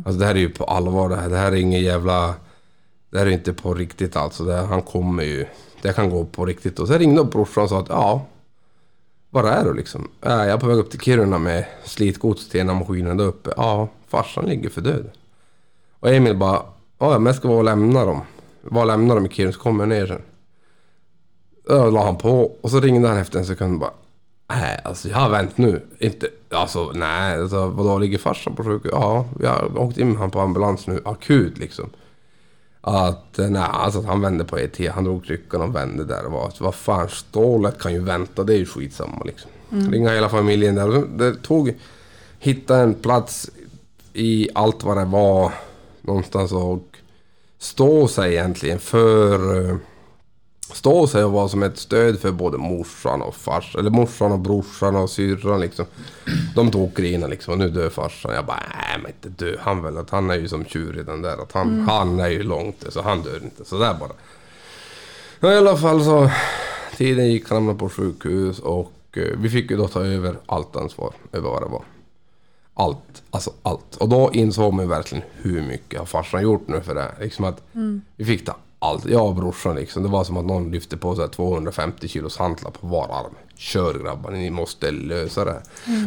Alltså det här är ju på allvar det här. Det här är ingen jävla... Det här är inte på riktigt alltså. Det här, han kommer ju... Det kan gå på riktigt. Och sen ringde upp brorsan och sa att ja... Var är du liksom? Äh, Jag är på väg upp till Kiruna med slitgods till en av maskinerna där uppe. Ja, farsan ligger för död. Och Emil bara... Ja, men jag ska vara och lämna dem. Var och lämna dem i Kiruna så kommer jag ner sen. Då la han på och så ringde han efter en sekund och bara Nej, alltså jag har vänt nu. Inte, alltså nej, alltså, vadå ligger farsan på sjukhus? Ja, jag har åkt in med han på ambulans nu, akut liksom. Att, nej, alltså han vände på ET, han drog kryckan och vände där och var, vad fan, stålet kan ju vänta, det är ju skitsamma liksom. Ringa hela familjen där. Det tog, hitta en plats i allt vad det var någonstans och stå sig egentligen för eh, stå sig och vara som ett stöd för både morsan och farsan. Eller morsan och brorsan och syrran liksom. De tokgrina liksom och nu dör farsan. Jag bara nej men inte dö han väl. Att han är ju som tjurig den där. Att han, han är ju långt så han dör inte. Så där bara. Ja, I alla fall så. Tiden gick, han hamnade på sjukhus och eh, vi fick ju då ta över allt ansvar över vad det var. Allt, alltså allt. Och då insåg man verkligen hur mycket har farsan gjort nu för det. Liksom att vi fick ta allt. Jag och brorsan liksom. Det var som att någon lyfte på sig 250 kilos hantlar på var arm. Kör grabbar, ni måste lösa det här.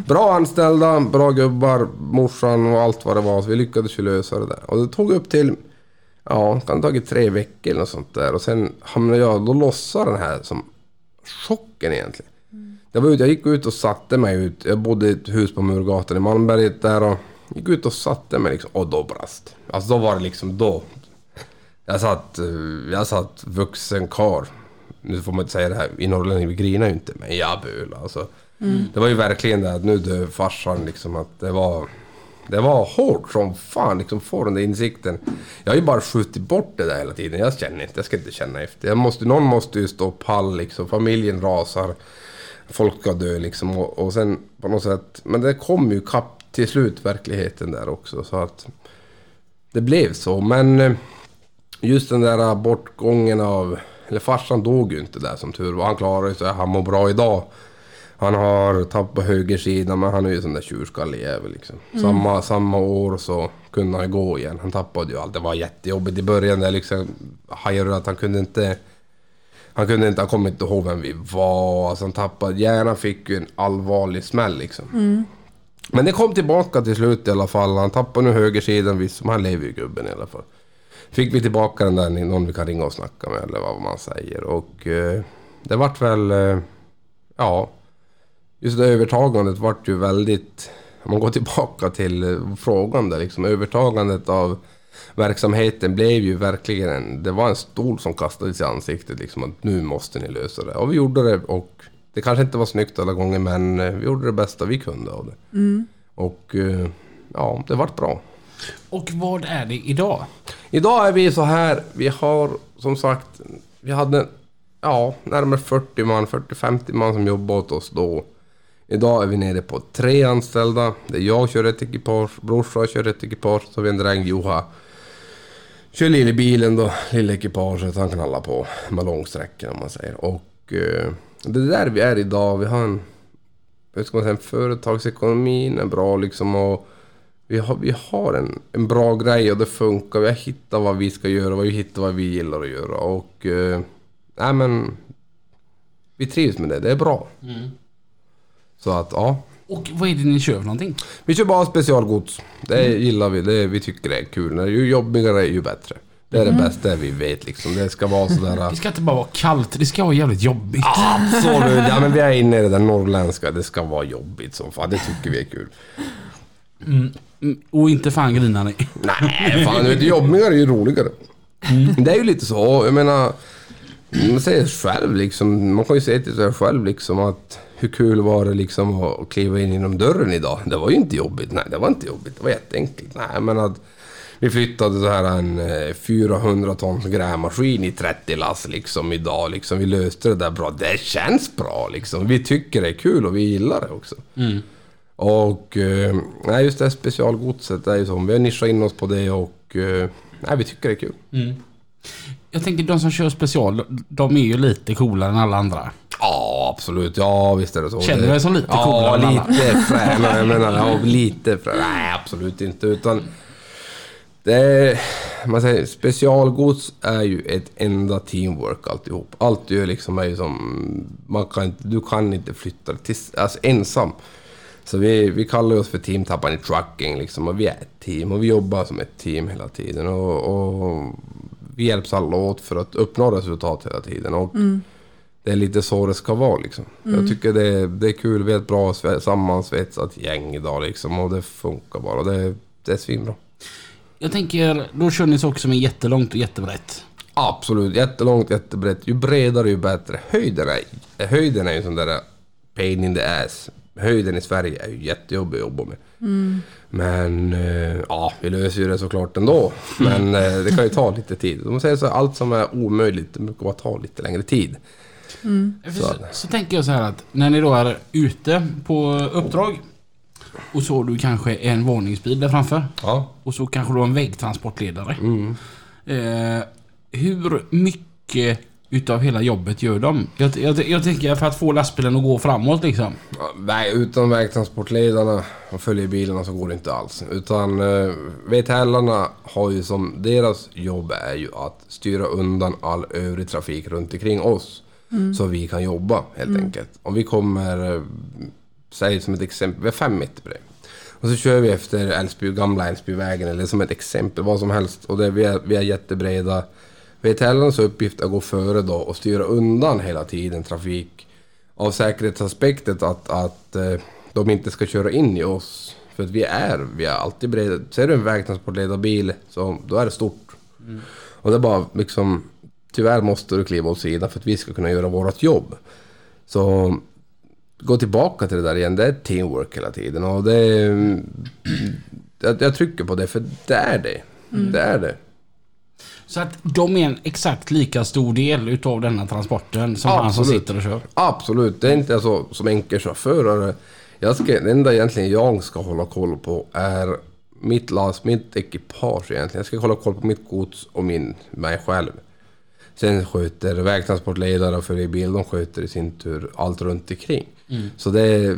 Bra anställda, bra gubbar, morsan och allt vad det var. Så vi lyckades ju lösa det där. Och det tog upp till, ja, kan ha tagit tre veckor eller något sånt där. Och sen hamnade jag, då lossade den här som chocken egentligen. Jag, var ute, jag gick ut och satte mig ut. Jag bodde i ett hus på Murgatan i Malmberget där och gick ut och satte mig liksom. Och då brast. Alltså då var det liksom då. Jag satt, eh, jag satt vuxen kar. Nu får man inte säga det här, i Norrland vi grinar ju inte, men jag böl alltså. Det var ju verkligen det att nu dör farsan liksom att det var... Det var hårt som fan liksom få den där insikten. Jag har ju bara skjutit bort det där hela tiden. Jag känner inte, jag ska inte känna efter. Jag måste, någon måste ju stå pall liksom. Familjen rasar. Folk ska dö liksom. Och, och sen på något sätt. Men det kom ju kapp till slut verkligheten där också. Så att det blev så. Men eh, just den där bortgången av... Eller farsan dog ju inte där som tur var. Han klarade sig. Han mår bra idag. Han har tappat högersidan men han är ju sån där tjurskallig jävel liksom. Samma, samma år så kunde han gå igen. Han tappade ju allt. Det var jättejobbigt i början. Där liksom hajade att han kunde inte... Han kunde inte, han kommer inte ihåg vem vi var. Alltså han tappade... Hjärnan fick ju en allvarlig smäll liksom. Men det kom tillbaka till slut i alla fall. Han tappade nu högersidan visst, men han lever ju gubben i alla fall. Fick vi tillbaka den där, någon vi kan ringa och snacka med eller vad man säger. Och eh, det vart väl... Eh, ja. Just det övertagandet vart ju väldigt... Om man går tillbaka till eh, frågan där liksom. Övertagandet av verksamheten blev ju verkligen en... Det var en stol som kastades i ansiktet liksom. Att nu måste ni lösa det. Och vi gjorde det och... Det kanske inte var snyggt alla gånger men eh, vi gjorde det bästa vi kunde av det. Och eh, ja, det vart bra. Och vad är det idag? Idag är vi så här, vi har som sagt, vi hade ja, närmare 40 man, 40-50 man som jobbade åt oss då. Idag är vi nere på tre anställda. Det är jag kör ett ekipage, brorsan kör ett ekipage, så har vi en dräng Juha. Kör lille bilen då, lilla ekipaget, han kan hålla på med långsträckor om man säger. Och eh, det är där vi är idag. Vi har en, hur ska man säga, företagsekonomin är bra liksom och vi har, vi har en, en bra grej och det funkar. Vi har hittat vad vi ska göra och vi hittar vad vi gillar att göra. Och... Eh, nej men... Vi trivs med det. Det är bra. Så att, ja. Och vad är det ni kör för någonting? Vi kör bara specialgods. Det gillar vi. Det, vi tycker det är kul. När ju jobbigare ju bättre. Det är det bästa vi vet liksom. Det ska vara sådär... Det ska inte bara vara kallt, det ska vara jävligt jobbigt. Absolut. Ja men vi är inne i det där norrländska. Det ska vara jobbigt som fan. Det tycker vi är kul. Mm, Och inte fan grinar ni. Nej, fan du vet, jobbigare är ju roligare. Det är ju lite så, jag menar... Man säger själv liksom, man kan ju säga till sig själv liksom att hur kul var det liksom att kliva in genom dörren idag? Det var ju inte jobbigt. Nej, det var inte jobbigt. Det var jätteenkelt. Nej, men att vi flyttade så här en eh, 400 tons grävmaskin i 30 lass liksom idag. Liksom, vi löste det där bra. Det känns bra liksom. Vi tycker det är kul och vi gillar det också. Och eh, nej, just det här specialgodset, det är ju så. Vi har nischat in oss på det och eh, nej, vi tycker det är kul. Jag tänker de som kör special, de är ju lite coolare än alla andra. Ja, absolut. Ja, visst är det så. Känner du dig som lite ja, coolare än alla? lite fränare. Jag menar, ja, lite fränare. Nej, absolut inte. Utan det är, man säger, specialgods är ju ett enda teamwork alltihop. Allt du gör liksom är ju som... Man kan, inte- du kan inte flytta till, alltså, ensam. Så vi, vi kallar oss för Team Tappan i Trucking liksom. Och vi är ett team och vi jobbar som ett team hela tiden. Och, och vi hjälps alla åt för att uppnå resultat hela tiden. Och det är lite så det ska vara liksom. Jag tycker det är, det är kul. Vi är ett bra sve- sammansvetsat gäng idag liksom. Och det funkar bara. Det, det är svinbra. Jag tänker, då kör ni saker som är jättelångt och jättebrett. Absolut. Jättelångt, jättebrett. Ju bredare ju bättre. Höjden är, höjden är ju sån där pain in the ass. Höjden i Sverige är ju jättejobbig att jobba med. Men eh, ja, vi löser ju det såklart ändå. Men eh, det kan ju ta lite tid. De säger så här, allt som är omöjligt, det brukar bara ta lite längre tid. Så, så, tänker jag så här att när ni då är ute på uppdrag och så har du kanske en varningsbil där framför. Ja. Och så kanske du har en vägtransportledare. Eh, hur mycket utav hela jobbet gör de? Jag, jag, jag tänker för att få lastbilen att gå framåt liksom. Ja, Väg, utan vägtransportledarna och följer bilarna så går det inte alls. Utan uh, VTLarna har ju som... Deras jobb är ju att styra undan all övrig trafik runt omkring oss. Så vi kan jobba helt enkelt. Om vi kommer... Uh, säg som ett exempel, vi är fem meter bred. Och så kör vi efter Älvsby, gamla Älvsbyvägen eller som ett exempel, vad som helst. Och det, vi, är, vi är jättebreda. VTLarnas uppgift är att gå före då och styra undan hela tiden trafik av säkerhetsaspektet att, att eh, de inte ska köra in i oss. För att vi är, vi är alltid breda. Ser du en vägtransportledarbil så då är det stort. Och det är bara liksom, tyvärr måste du kliva åt sidan för att vi ska kunna göra vårt jobb. Så gå tillbaka till det där igen, det är teamwork hela tiden. Och det jag, jag trycker på det, för det är det. Det är det. Så att de är en exakt lika stor del utav denna transporten som han som Absolut. sitter och kör. Absolut, det är inte så som enkelchaufförer. Jag ska, det enda egentligen jag ska hålla koll på är mitt last, mitt ekipage egentligen. Jag ska hålla koll på mitt gods och min, mig själv. Sen sköter vägtransportledare förare i bil, de sköter i sin tur allt runt omkring. Så det är...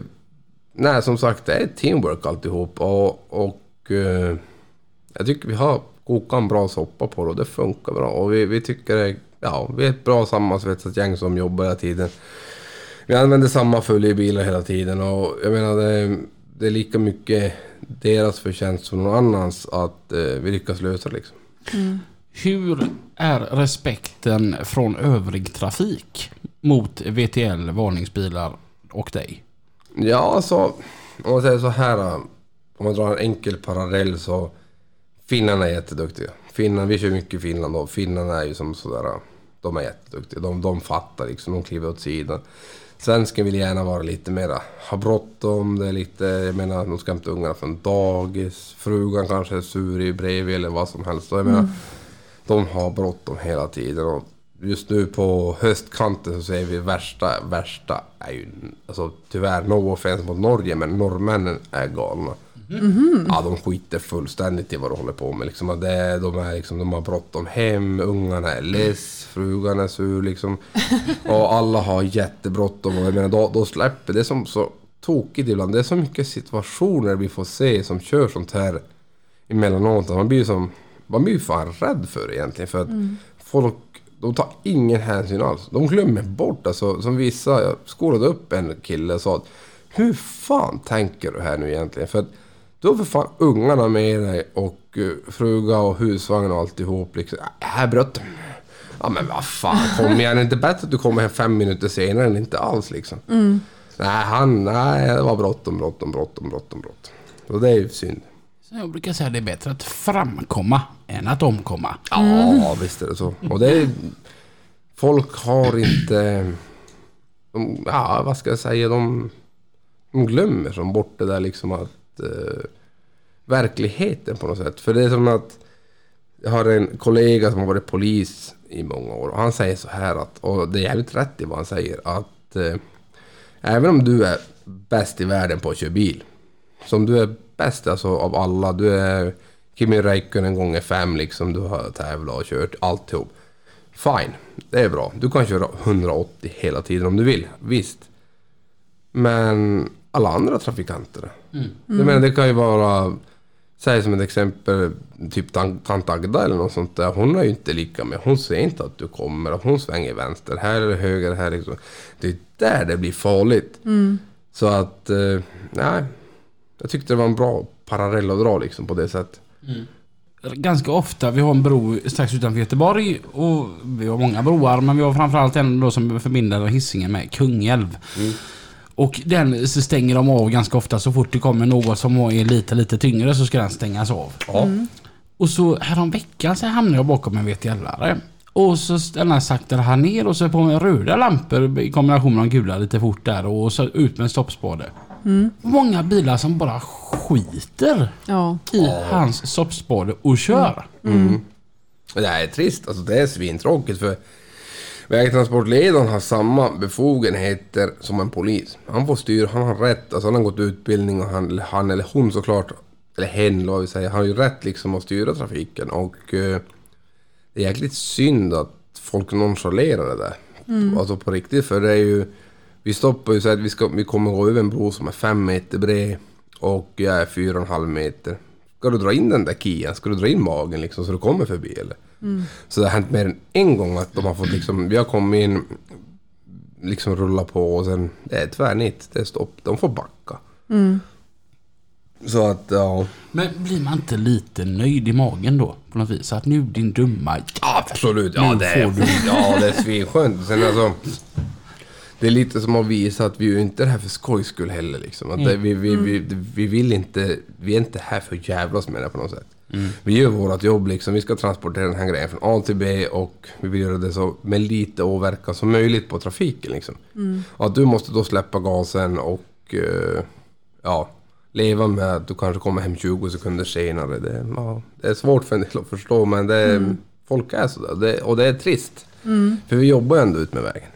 Nej, som sagt, det är teamwork alltihop. Och, och eh, jag tycker vi har kokat en bra soppa på det och det funkar bra. Och vi, vi tycker det, ja, vi är ett bra sammansvetsat gäng som jobbar hela tiden. Vi använder samma följebilar hela tiden och jag menar det, det är lika mycket deras förtjänst som någon annans att eh, vi lyckas lösa det liksom. Hur är respekten från övrig trafik mot VTL, varningsbilar och dig? Ja, alltså om man säger så här. Om man drar en enkel parallell så Finnarna är jätteduktiga. Finland, vi kör mycket i Finland och finnarna är ju som sådär. De är jätteduktiga. De, de fattar liksom, de kliver åt sidan. Svensken vill gärna vara lite mera, ha bråttom, det är lite, jag menar de ska hämta ungarna från dagis, frugan kanske är sur i bredvid eller vad som helst. Och jag menar, de har bråttom hela tiden. Och just nu på höstkanten så ser vi värsta, värsta är ju, alltså tyvärr no offense mot Norge, men norrmännen är galna. Ja, de skiter fullständigt i vad de håller på med. Liksom, de, är, liksom, de har bråttom hem, ungarna är less, frugan är sur liksom. Och alla har jättebråttom. Och jag menar, då, då släpper det är som så tokigt ibland. Det är så mycket situationer vi får se som kör sånt här emellanåt. Man blir ju som, man blir fan rädd för det egentligen. För att folk, de tar ingen hänsyn alls. De glömmer bort, alltså som vissa, jag skolade upp en kille och sa att hur fan tänker du här nu egentligen? För att du har för fan ungarna med dig och uh, fruga och husvagn och alltihop liksom. "Ja, Jag har bråttom. Ja men vad fan, kom igen. Är det inte bättre att du kommer hem fem minuter senare än inte alls liksom? Nej, han, nej, det var bråttom, bråttom, bråttom, bråttom, bråttom. Och det är ju synd. Så jag brukar säga att det är bättre att framkomma än att omkomma. Ja, visst är det så. Och det är... Folk har inte... De, ja, vad ska jag säga? De, de glömmer som bort det där liksom att... Eh, verkligheten på något sätt. För det är som att... Jag har en kollega som har varit polis i många år och han säger så här att, och det är jävligt rätt i vad han säger, att eh, även om du är bäst i världen på att köra bil, som du är bäst alltså av alla, du är Kimi Räikkönen gånger fem liksom, du har tävlat och kört alltihop. Fine, det är bra. Du kan köra 180 hela tiden om du vill, visst. Men alla andra trafikanter mm. Jag menar det kan ju vara, säg som ett exempel, typ tan- tant Agda eller något sånt där. Hon är ju inte lika med. Hon ser inte att du kommer och hon svänger vänster. Här eller höger, här liksom. Det är där det blir farligt. Så att, eh, nej. Jag tyckte det var en bra parallell att dra liksom på det sättet. Ganska ofta, vi har en bro strax utanför Göteborg och vi har många broar men vi har framförallt en då som förbinder Hisingen med Kungälv. Och den så stänger de av ganska ofta så fort det kommer något som är lite lite tyngre så ska den stängas av. Och så häromveckan så hamnade jag bakom en VTL-are. Och så stannar saktade han ner och så på med röda lampor i kombination med de gula lite fort där och så ut med en stoppspade. Många bilar som bara skiter Ja. i hans stoppspade och kör. Och Det här är trist, alltså det är svintråkigt för vägtransportledaren har samma befogenheter som en polis. Han får styra, han har rätt, alltså han har gått utbildning och han, han eller hon såklart, eller hen vad vi säger, han har ju rätt liksom att styra trafiken och eh, det är jäkligt synd att folk nonchalerar det där. Alltså på riktigt, för det är ju, vi stoppar ju så att vi, ska, vi kommer gå över en bro som är fem meter bred och jag är fyra och en halv meter. Ska du dra in den där kian? Ska du dra in magen liksom så du kommer förbi eller? Så det har hänt mer än en gång att de har fått liksom, vi har kommit in, liksom rulla på och sen, det är tvärnit, det är stopp, de får backa. Så att, ja. Men blir man inte lite nöjd i magen då? På något vis? Att nu din dumma Absolut, ja det är, du. ja, det är svinskönt. Sen alltså, det är lite som att visa att vi är inte här för skojs skull heller liksom. Att det, vi, vi, vi, vi vill inte, vi är inte här för att jävlas med det på något sätt. Vi gör vårt jobb liksom. Vi ska transportera den här grejen från A till B och vi vill göra det så med lite åverkan som möjligt på trafiken liksom. Och att du måste då släppa gasen och eh, ja, leva med att du kanske kommer hem 20 sekunder senare. Det, ja, det är svårt för en del att förstå men det, folk är sådär. Det, och det är trist. För vi jobbar ändå ut med vägen.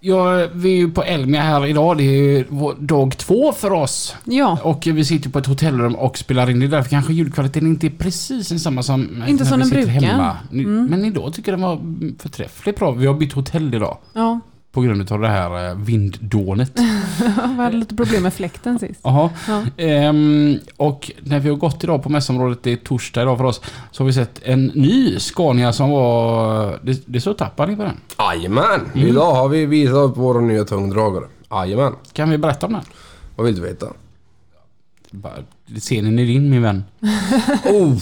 Ja, vi är ju på Elmia här idag. Det är ju dag två för oss. Ja, Och vi sitter på ett hotellrum och spelar in. Det är därför kanske ljudkvaliteten inte är precis densamma som Inte när som vi den sitter brukar. Mm. hemma. Men idag tycker jag den var förträffligt bra. Vi har bytt hotell idag. ja. På grund av det här eh, vinddånet. Vi hade lite problem med fläkten sist. Jaha. Ja. Ehm, och när vi har gått idag på mässområdet, det är torsdag idag för oss, så har vi sett en ny Scania som var... Det, det står Tapani på den. Jajamän! Idag har vi visat upp våra nya tungdragare. Jajamän. Kan vi berätta om den? Vad vill du veta? Bara, Scenen är din min vän. Oh,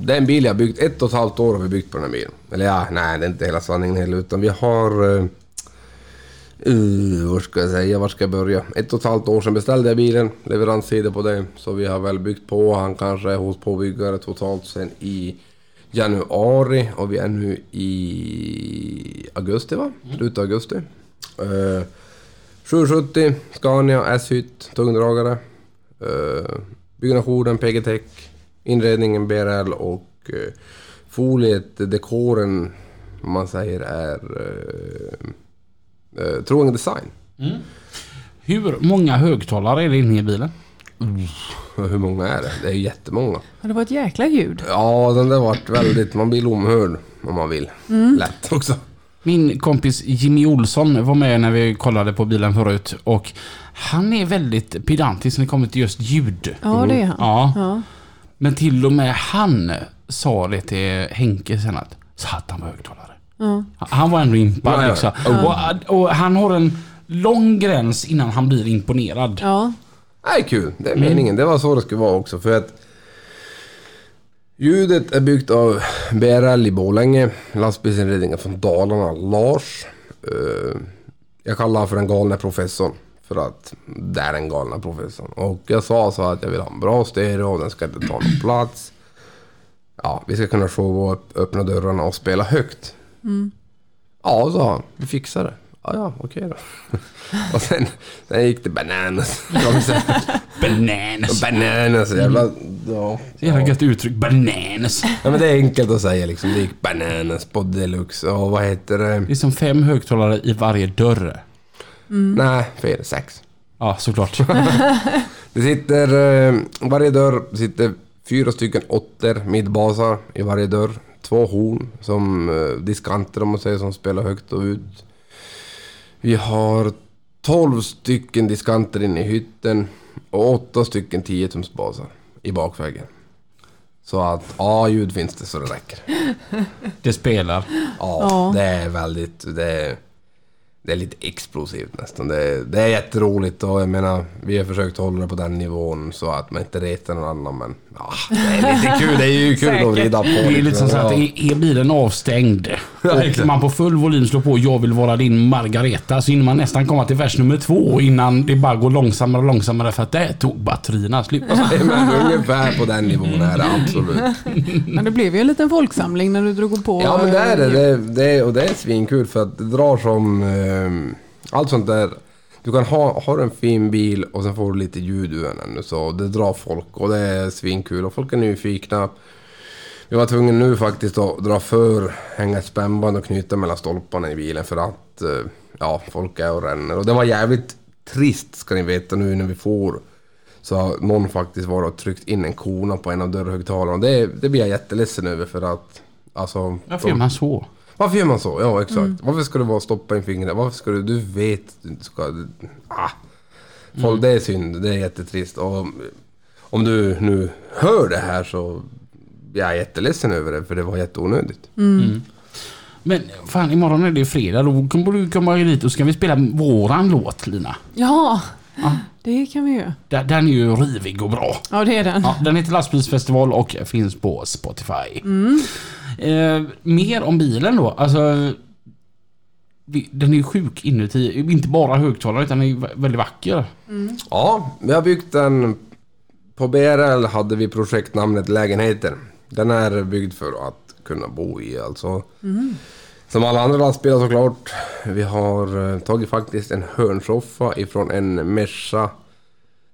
det är en bil jag byggt. Ett och ett halvt år har vi byggt på den här bilen. Eller ja, nej det är inte hela sanningen heller utan vi har... Uh, uh, vad ska jag säga? Var ska jag börja? Ett och ett halvt år sedan beställde jag bilen. Leveranstider på det. Så vi har väl byggt på. Han kanske hos påbyggare totalt sen i januari och vi är nu i augusti va? Slutet av augusti. Uh, 770 Scania S-hytt, tungdragare. Uh, byggnationen PG-Tech, inredningen BRL och uh, foliet, dekoren, om man säger är uh, uh, Trogen Design. Hur många högtalare är det inne i bilen? Hur många är det? Det är jättemånga. Ja, det var ett jäkla ljud. Ja, den där vart väldigt... Man blir omhörd om man vill. Lätt också. Min kompis Jimmy Olsson var med när vi kollade på bilen förut och han är väldigt pedantisk när det kommer till just ljud. Ja, det är han. Ja. Ja. Men till och med han sa det till Henke sen att Satan var högtalare. Ja. Han var ändå impad Ja, ja. liksom. Och, och han har en lång gräns innan han blir imponerad. ja. Nej, kul. Det är meningen. Det var så det skulle vara också. För att ljudet är byggt av BRL i Borlänge. Lastbilsinredningen från Dalarna, Lars. Eh, jag kallar honom för den galna professorn. För att det är den galna professorn. Och jag sa så att jag vill ha en bra stereo, den ska inte ta någon plats. Ja, vi ska kunna showa upp, öppna dörrarna och spela högt. Ja, sa han. Vi fixar det. Ja, ja, okej då. och sen, sen gick det bananas. Bananas. Bananas, jävla... Ja. Jävla gött uttryck. Bananas. ja, men det är enkelt att säga liksom. Det gick bananas på deluxe. Och vad heter det? Det är som fem högtalare i varje dörr. Nej, fel. Sex. Ja, såklart. Det sitter... Eh, varje dörr sitter fyra stycken åttor, midbasar i varje dörr. Två horn som eh, diskanter om man säger som spelar högt och ut. Vi har 12 stycken diskanter inne i hytten och åtta stycken 10 tumsbasar i bakväggen. Så att, ja, ljud finns det så det räcker. Det spelar. Ja, Ja. det är väldigt... Det är, det är lite explosivt nästan. Det är, det är jätteroligt och jag menar, vi har försökt hålla det på den nivån så att man inte retar någon annan men... Ja, det är lite kul. Det är ju kul att vrida på. Det är lite liksom. som så att är bilen avstängd och man på full volym slår på Jag vill vara din Margareta så hinner man nästan komma till vers nummer två innan det bara går långsammare och långsammare för att där tog batterierna slut. Men ungefär på den nivån är det absolut. Men det blev ju en liten folksamling när du drog på. Ja men det är det. eh, det, det och det är svinkul för att det drar som ehm, allt sånt där. Du kan ha, ha en fin bil och sen får du lite ljud ur den så det drar folk och det är svinkul och folk är nyfikna. Vi var tvungna nu faktiskt att dra för, hänga ett spännband och knyta mellan stolparna i bilen för att eh, ja, folk är och ränner. Och det var jävligt trist ska ni veta nu när vi får så har någon faktiskt varit och tryckt in en kona på en av dörrhögtalarna. Det, det blir jag jätteledsen över för att alltså... Varför gör man så? Varför gör man så? Ja, exakt. Varför ska du bara stoppa in fingret? Varför ska du... Du vet du inte ska... Ah. Folk, Det är synd. Det är jättetrist. Och om du nu hör det här så... Jag är jätteledsen över det, för det var jätteonödigt. Men fan imorgon är det ju fredag. Då kommer du komma dit och ska vi spela våran låt Lina. Ja, det kan vi ju. Den den är ju rivig och bra. Ja, det är den. Ja, den heter Lastbilsfestival och finns på Spotify. Eh, mer om bilen då. Alltså, den är ju sjuk inuti. Inte bara högtalare utan den är väldigt vacker. Ja, vi har byggt den på BRL hade vi projektnamnet Lägenheter. Den är byggd för att kunna bo i alltså. Som alla andra lastbilar såklart. Vi har eh, tagit faktiskt en hörnsoffa ifrån en Merca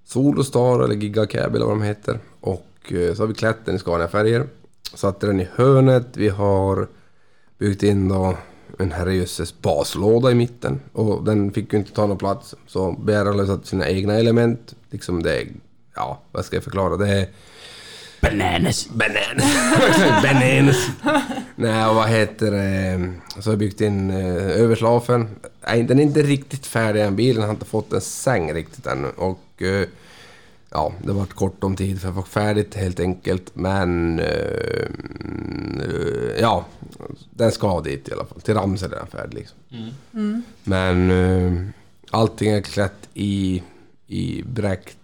Solostar eller Giga Cab eller vad de heter. Och eh, så har vi klätt den i Scania-färger. Satte den i hörnet. Vi har byggt in då en herrejösses baslåda i mitten. Och den fick ju inte ta någon plats. Så BRL har lösat sina egna element. Liksom det är, ja vad ska jag förklara? Det är Bananas. Bananas. Bananas. Nej, och vad heter det? Så har jag byggt in eh, överslafen. Nej, den är inte riktigt färdig än. Bilen har inte fått en säng riktigt ännu. Och eh, ja, det har varit kort om tid för att få färdigt helt enkelt. Men eh, ja, den ska dit i alla fall. Till Ramsele är den färdig liksom. Men eh, allting är klätt i, i bräckt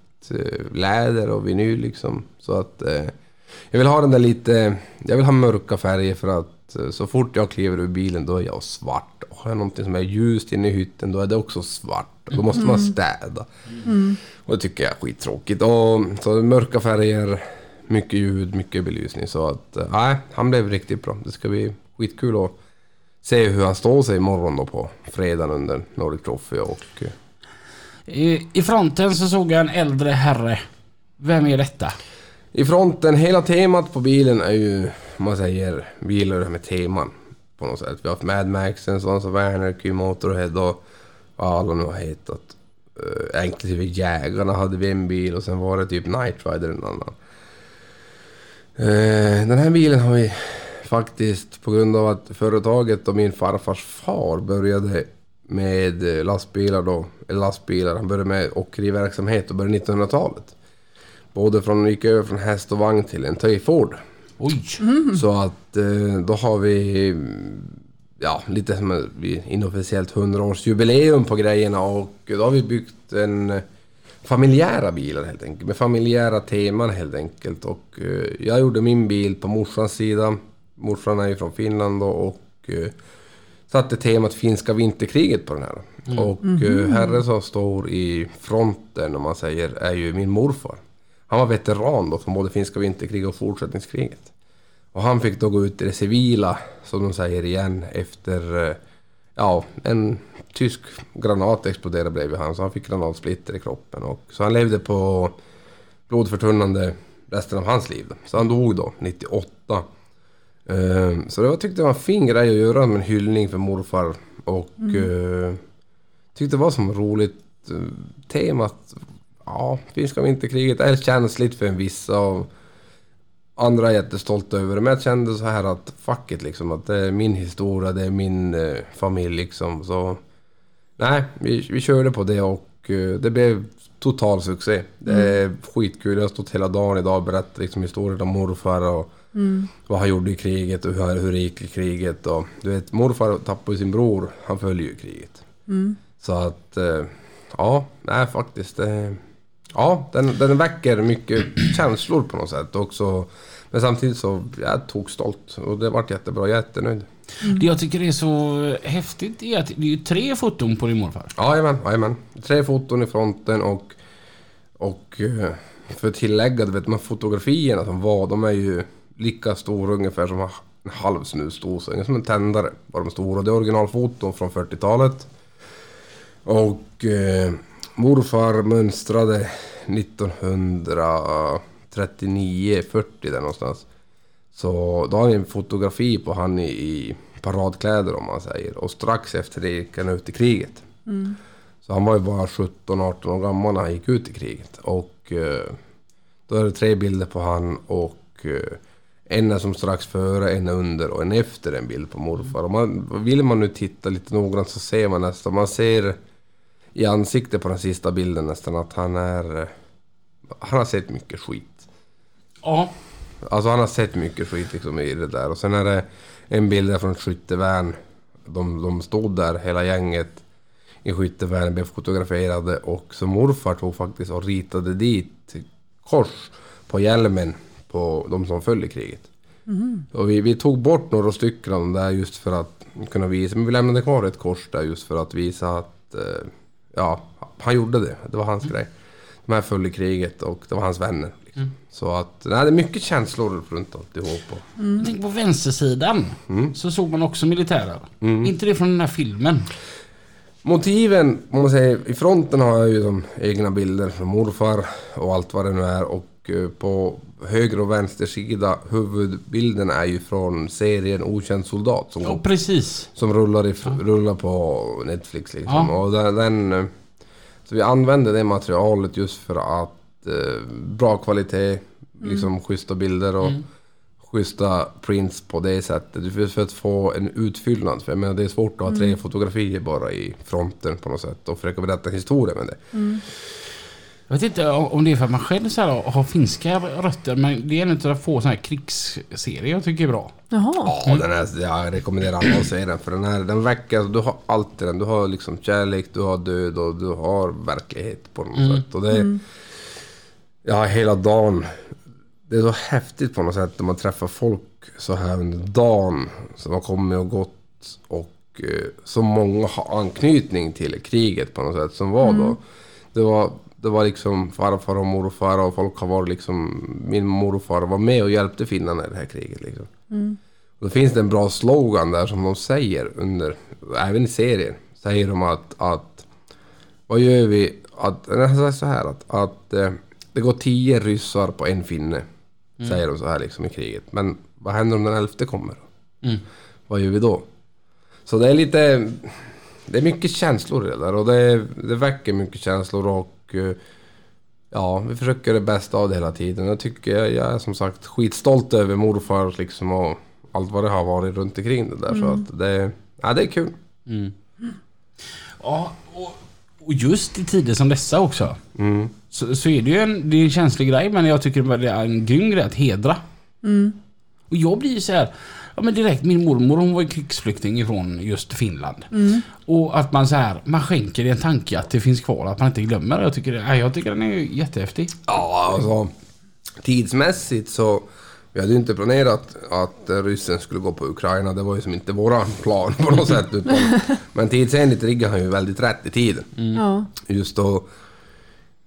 läder och vinyl liksom. Så att eh, jag vill ha den där lite... Jag vill ha mörka färger för att eh, så fort jag kliver ur bilen då är jag svart. Och har jag någonting som är ljust inne i hytten då är det också svart. Och då måste man städa. Och det tycker jag är skittråkigt. Och, så mörka färger, mycket ljud, mycket belysning. Så att eh, nej, han blev riktigt bra. Det ska bli skitkul att se hur han står sig imorgon då på fredagen under Nordic Trophy. Och, eh, i, I fronten så såg jag en äldre herre. Vem är detta? I fronten, hela temat på bilen är ju, om man säger, bilar med teman. På något sätt. Vi har haft Mad Maxen, Sons of Anarchy, Motorhead och vad alla nu har hetat. Eh, inklusive Jägarna hade vi en bil och sen var det typ Night Rider en annan. Eh, den här bilen har vi faktiskt på grund av att företaget och min farfars far började med eh, lastbilar då, eller lastbilar, han började med åkeriverksamhet och började 1900-talet. Både från, gick över från häst och vagn till en Töj Ford. Oj! Så att eh, då har vi mm, ja, lite som inofficiellt 100-årsjubileum på grejerna och då har vi byggt en eh, familjära bilar helt enkelt. Med familjära teman helt enkelt. Och jag gjorde min bil på morsans sida. Morsan är ju från Finland då och satte temat finska vinterkriget på den här. Och eh, herren som står i fronten om man säger är ju min morfar. Han var veteran då från både finska vinterkriget och fortsättningskriget. Och han fick då gå ut i det civila, som de säger igen, efter... eh, Ja, en tysk granat exploderade bredvid han, så han fick granatsplitter i kroppen. Och, så han levde på blodförtunnande resten av hans liv. Så han dog då, 98. Eh, Så det var, tyckte jag var en fin grej att göra med en hyllning för morfar. Och eh, tyckte det var som roligt eh, temat. Ja, finska vinterkriget är känsligt för en vissa. Och andra är jättestolta över det. Men jag kände så här att fuck it liksom. Att det är min historia, det är min familj liksom. Så nej, vi, vi körde på det och det blev total succé. Det är skitkul. Jag har stått hela dagen idag och berättat liksom historier om morfar och vad han gjorde i kriget och hur, hur det gick i kriget. Och, du vet, morfar tappade sin bror. Han följde ju kriget. Så att, eh, ja, nej faktiskt. Eh, ja, den, den väcker mycket känslor på något sätt också. Men samtidigt så, jag tog stolt och det vart jättebra. Jag är jättenöjd. Det jag tycker är så häftigt är att det är ju tre foton på din morfar. Jajamän, jajamän. Tre foton i fronten och, och eh, för att tillägga, du vet de här fotografierna som var, de är ju lika stora ungefär som en halv snusdosa, som en tändare var de stora. Det är originalfoton från 40-talet. Och eh, morfar mönstrade 1939, 40 där någonstans. Så då har vi en fotografi på han i, i paradkläder om man säger. Och strax efter det gick han ut i kriget. Så han var ju bara 17-18 år gammal när han gick ut i kriget. Och eh, då är det tre bilder på han och eh, en är som strax före, en är under och en efter en bild på morfar. Och man, vill man nu titta lite noggrant så ser man nästan, man ser i ansiktet på den sista bilden nästan att han är... Han har sett mycket skit. Ja. Alltså han har sett mycket skit liksom i det där. Och sen är det en bild där från ett skyttevärn. De, de stod där hela gänget i skyttevärn, blev fotograferade och så morfar tog faktiskt och ritade dit kors på hjälmen på de som föll i kriget. Och vi, vi tog bort några stycken där just för att kunna visa, men vi lämnade kvar ett kors där just för att visa att eh, ja, han gjorde det. Det var hans grej. de här föll i kriget och det var hans vänner. Liksom. Mm. Så att, nej, det är mycket känslor runt alltihop. Och, Tänk på vänstersidan. Så såg man också militärer. Inte det från den här filmen? Motiven, om man säger, i fronten har jag ju de egna bilder från morfar och allt vad det nu är. Och eh, på höger och vänster sida, huvudbilden är ju från serien Okänd soldat som, Ja, precis. som rullar, i, rullar på Netflix. Liksom. Ja. Och den, den, eh, så vi använder det materialet just för att eh, bra kvalitet, liksom schyssta bilder och schyssta prints på det sättet. För, att få en utfyllnad. För jag menar, det är svårt att ha tre fotografier bara i fronten på något sätt och försöka berätta en historia med det. Jag vet inte om det är för att man själv så här har finska rötter men det är en av de få sådana här krigsserier jag tycker är bra. Jaha. Ja, den är, jag rekommenderar alla att se den. För den, här, den väcker, alltså, du har alltid den. Du har liksom kärlek, du har död och du har verklighet på något sätt. Och det är, Ja, hela dagen. Det är så häftigt på något sätt när man träffar folk så här under dagen. Som har kommit och gått. Och eh, så många har anknytning till kriget på något sätt som var då. Det var, det var liksom farfar och morfar och folk har varit liksom... Min morfar var med och hjälpte finnarna i det här kriget liksom. Och då finns det en bra slogan där som de säger under, även i serien, säger de att, att vad gör vi? Att, så här att, att eh, det går tio ryssar på en finne. Säger de så här liksom i kriget. Men vad händer om den elfte kommer? Mm. Vad gör vi då? Så det är lite... Det är mycket känslor i det där och det, det väcker mycket känslor och... eh, Ja, vi försöker det bästa av det hela tiden. Jag tycker jag, är som sagt skitstolt över morfar liksom och allt vad det har varit runt omkring det där. Så att det, ja, det är kul. Mm. Ja, och, och just i tider som dessa också. Mm. Så, så är det ju en, det är en känslig grej men jag tycker det är en grym grej att hedra. Och jag blir ju så här, ja men direkt min mormor hon var krigsflykting ifrån just Finland. Och att man så här, man skänker det en tanke att det finns kvar, att man inte glömmer. Jag tycker, det- ja, jag tycker den är ju jättehäftig. Ja, alltså tidsmässigt så... Vi hade ju inte planerat att eh, ryssen skulle gå på Ukraina. Det var ju som inte våran plan på något sätt. Utan, men tidsenligt riggar han ju väldigt rätt i tiden. Ja. Just då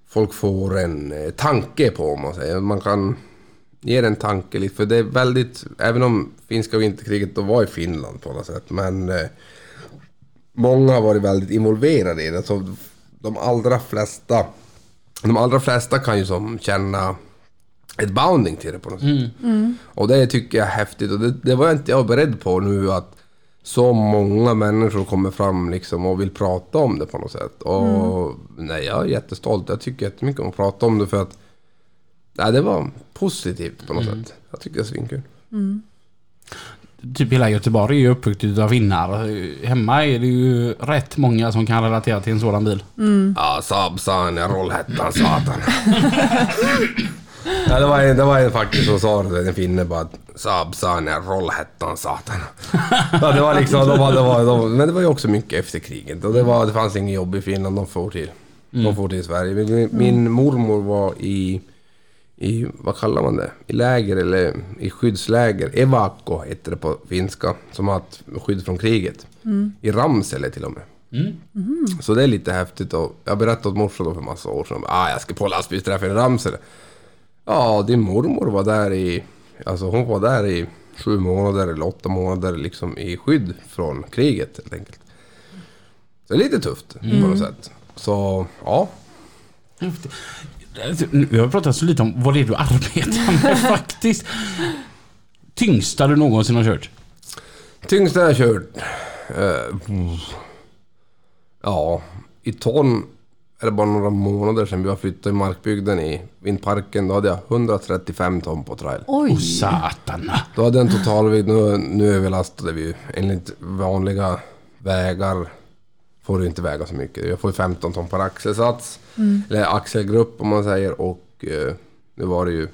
folk får en eh, tanke på om man säger. Man kan ge en tanke lite. För det är väldigt... Även om finska vinterkriget då var i Finland på något sätt. Men eh, många har varit väldigt involverade i det. Så de allra flesta... De allra flesta kan ju som känna ett bounding till det på något sätt. Och det tycker jag är häftigt. Och det, det var jag inte jag beredd på nu att så många människor kommer fram liksom och vill prata om det på något sätt. Och nej, jag är jättestolt. Jag tycker jättemycket om att prata om det för att nej, det var positivt på något sätt. Jag tycker det är svinkul. Typ hela Göteborg är ju uppbyggt utav finnar. Hemma är det ju rätt många som kan relatera till en sådan bil. Ja, Saab Scania, Rollhättan, satan. ja, det var en, det var en faktiskt som sa det, en finne bara Saab Scania, Rollhättan, satan. ja, det var liksom, de var, det var, de, men det var ju också mycket efter kriget. Och det, var, det fanns inget jobb i Finland, de får till. De får till Sverige. Min, min mormor var i, i, vad kallar man det? I läger eller i skyddsläger. Evakko heter det på finska. Som har ett skydd från kriget. I Ramsele till och med. Så det är lite häftigt och jag berättade åt morsan för massa år sedan. Ah, jag ska på lastbilsträffen i Ramsele. Ja, din mormor var där i... Alltså hon var där i sju månader eller åtta månader liksom i skydd från kriget helt enkelt. Så det är lite tufft på något sätt. Så ja. Vi har pratat så lite om vad det är du arbetar med faktiskt. Tyngsta du någonsin har kört? Tyngsta jag har kört... eh, ja, i ton är det bara några månader sedan vi har flyttat i markbygden i vindparken. Då hade jag 135 ton på trail. Oj. Åh satana. Då hade jag en totalvikt, nu, nu överlastade vi. Enligt vanliga vägar får du inte väga så mycket. Jag får ju 15 ton per axelsats. Eller axelgrupp om man säger. Och eh, nu var det ju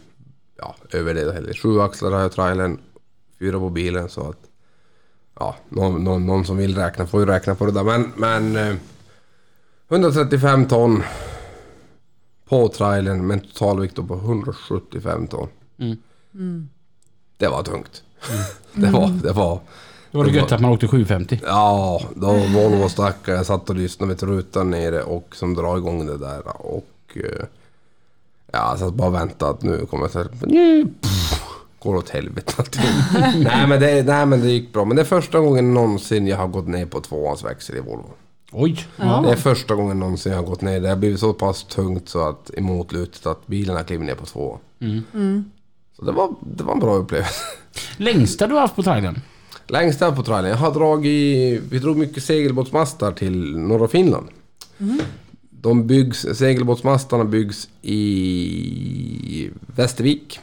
ja, över det heller. Sju axlar har jag i trailern, fyra på bilen. Så att ja, någon, någon, någon som vill räkna får ju räkna på det där. Men, men eh, 135 ton på trailern med en totalvikt på 175 ton. Det var tungt. det var, det var... Det var det gött att man åkte 750. Ja, då Volvo stackare. Jag satt och lyssnade vid rutan nere och som drar igång det där. Och eh, Ja, så att bara vänta att nu kommer jag så här, "Nej, pff, Går åt helvete allting. nej, men det, nej men det gick bra. Men det är första gången någonsin jag har gått ner på tvåans växel i Volvo. Oj. Ja. Det är första gången någonsin jag har gått ner. Det har blivit så pass tungt så att emot lutet att bilen har klivit ner på två. Så det var, det var en bra upplevelse. Längsta du har haft på trailern? Längst där på trailern. Jag har dragit... Vi drog mycket segelbåtsmastar till norra Finland. De byggs... Segelbåtsmastarna byggs i Västervik.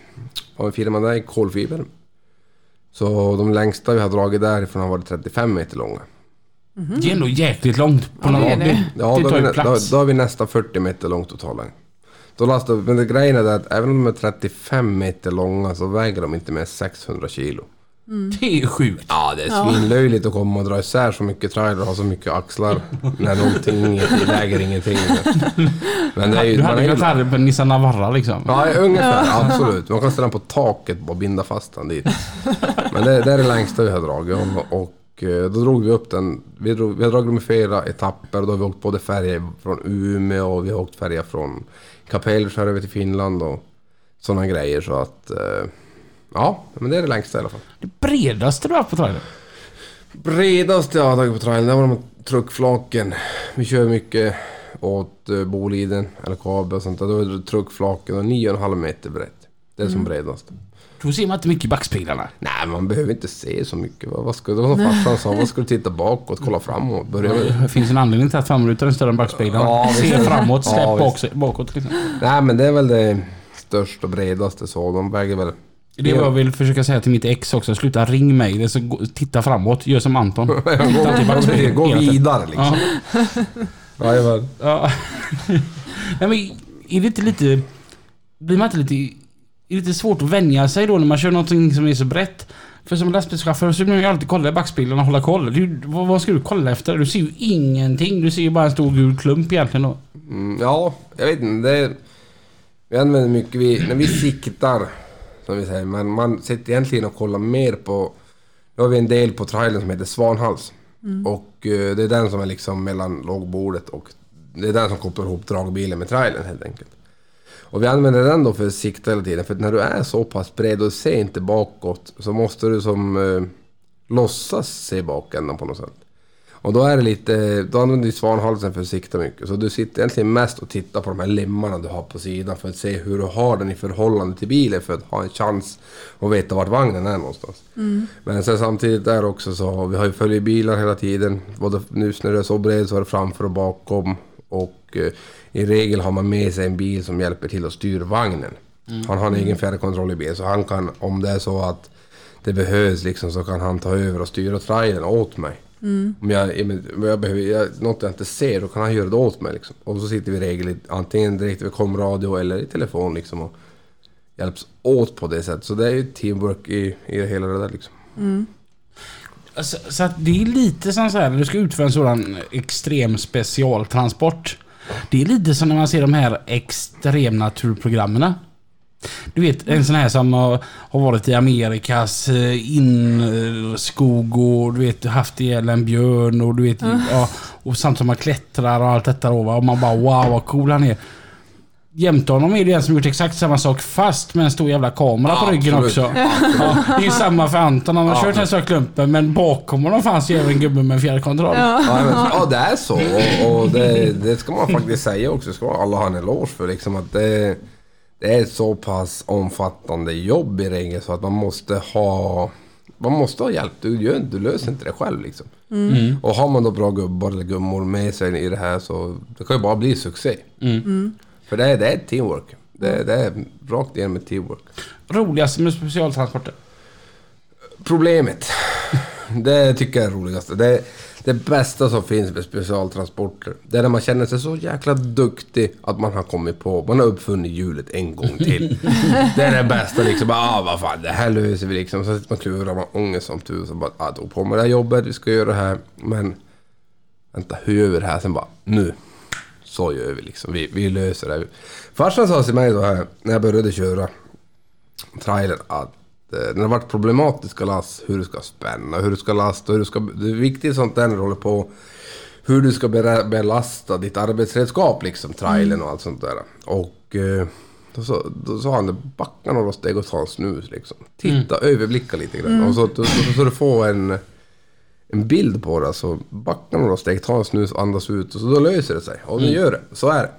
Av en firma där, Kolfiber. Så de längsta vi har dragit därifrån har varit 35 meter långa. Det är ändå jäkligt långt på Ja, några det det, det. det, Ja, då, tar ju vi, nä- då, plats. då är vi nästan 40 meter långt totalt. Då lastar, men det grejen är det att även om de är 35 meter långa så väger de inte mer än 600 kilo. Det är sjukt. Ja, det är Ja. svinlöjligt att komma och dra isär så mycket trailer och ha så mycket axlar när någonting väger ingenting. Men det är ju... Du man hade ju- kunnat ha det på Nissan Navara liksom. Ja, ungefär. Absolut. Man kan ställa den på taket och binda fast den dit. Men det, det är det längsta vi har dragit. Och, och eh, då drog vi upp den. Vi, drog, vi har dragit dem i flera etapper. Och då har vi åkt både färja från Umeå och vi har åkt färja från Kapellskär över till Finland och sådana grejer. Så att... eh, Ja, men det är det längsta i alla fall. Det bredaste du har haft på trailern? Bredaste jag har tagit på trailern, det var de här truckflaken. Vi kör mycket åt uh, Boliden, LKAB och sånt där. Då är det truckflaken och 9,5 meter brett. Det är som bredast. Då ser man inte mycket i backspeglarna. Nej, man behöver inte se så mycket. Vad, vad ska, det var som farsan sa, vad ska du titta bakåt, kolla framåt? Börja med. Det finns en anledning till att framrutan är större än backspeglarna. Ja, Se framåt, släpp Ja, bak, bakåt liksom. Nej, men det är väl det största och bredaste så. De väger väl... Det är vad jag vill försöka säga till mitt ex också. Sluta ring mig. Det är så, titta framåt. Gör som Anton. Titta till backspegeln. Gå hela tiden. vidare liksom. Ja. Jajamän. Ja. Nej, men är det inte lite... Blir man inte lite... Är det lite svårt att vänja sig då när man kör någonting som är så brett? För som lastbilschaufför så vill man ju alltid kolla i backspegeln och hålla koll. Ju- vad, vad ska du kolla efter? Du ser ju ingenting. Du ser ju bara en stor gul klump egentligen då. Mm, ja, jag vet inte. Det vi använder mycket, vi, när vi siktar, som vi säger, men man sitter egentligen och kollar mer på... Nu har vi en del på trailern som heter Svanhals. Och eh, det är den som är liksom mellan lågbordet och... Det är den som kopplar ihop dragbilen med trailern helt enkelt. Och vi använder den då för att sikta hela tiden. För när du är så pass bred och ser inte bakåt så måste du som eh, låtsas se bakändan på något sätt. Och då är det lite, då använder du svanhalsen för att sikta mycket. Så du sitter egentligen mest och tittar på de här lemmarna du har på sidan för att se hur du har den i förhållande till bilen för att ha en chans att veta vart vagnen är någonstans. Men sen samtidigt där också så, vi har ju följebilar hela tiden. Både nu när det är så bred så är det framför och bakom. Och eh, i regel har man med sig en bil som hjälper till att styra vagnen. Han har en egen fjärrkontroll i bilen så han kan, om det är så att det behövs liksom så kan han ta över och styra trailern åt mig. Om jag, om jag behöver jag, något jag inte ser då kan han göra det åt mig liksom. Och så sitter vi regel antingen direkt vid komradio eller i telefon liksom och hjälps åt på det sättet. Så det är ju teamwork i, i hela det där liksom. Så, så att det är lite som så här när du ska utföra en sådan extrem specialtransport. Det är lite som när man ser de här extremnaturprogrammen. Du vet en sån här som har, har varit i Amerikas eh, inskog och du vet haft ihjäl en björn och du vet ja, och samt som man klättrar och allt detta då och man bara wow vad cool han är. Jämte honom är det en som gjort exakt samma sak fast med en stor jävla kamera på Ja, ryggen absolut. också. Ja, det är ju samma för Anton. Han har Ja. kört den så klumpen men bakom honom fanns ju även en gubbe med fjärrkontroll. Ja. Ja, men, ja det är så och, och det, det ska man faktiskt säga också. ska alla ha en eloge för liksom att det, det är ett så pass omfattande jobb i regel så att man måste ha man måste ha hjälp. Du, gör, du löser inte det själv liksom. Mm. Och har man då bra gubbar eller gummor med sig i det här så det kan ju bara bli succé. Mm. För det är, det är teamwork. Det, det är rakt igenom ett teamwork. Roligaste med specialtransporter? Problemet. Det tycker jag är roligast. Det, det bästa som finns med specialtransporter. Det är när man känner sig så jäkla duktig att man har kommit på, man har uppfunnit hjulet en gång till. det är det bästa liksom. Ah, vad fan, det här löser vi liksom. Så sitter man klurar, man har ångest som tusan, bara, ah, tog på mig det här jobbet, vi ska göra det här. Men, vänta, hur gör vi det här? Sen bara, nu. Så gör vi liksom. Vi, vi löser det. Farsan sa till mig så här, när jag började köra trailern, att eh, det har varit problematiska lass, hur du ska spänna, hur du ska lasta, hur du ska... Det är viktigt sånt där när du håller på hur du ska belasta ditt arbetsredskap liksom, trailern och allt sånt där. Och eh, Då sa, då sa han, backa några steg och ta en snus liksom. Titta, överblicka lite grann. Och så, då, så du får en, en bild på det. Så backa några steg, ta en snus, andas ut och så då löser det sig. Och det gör det. Så är det.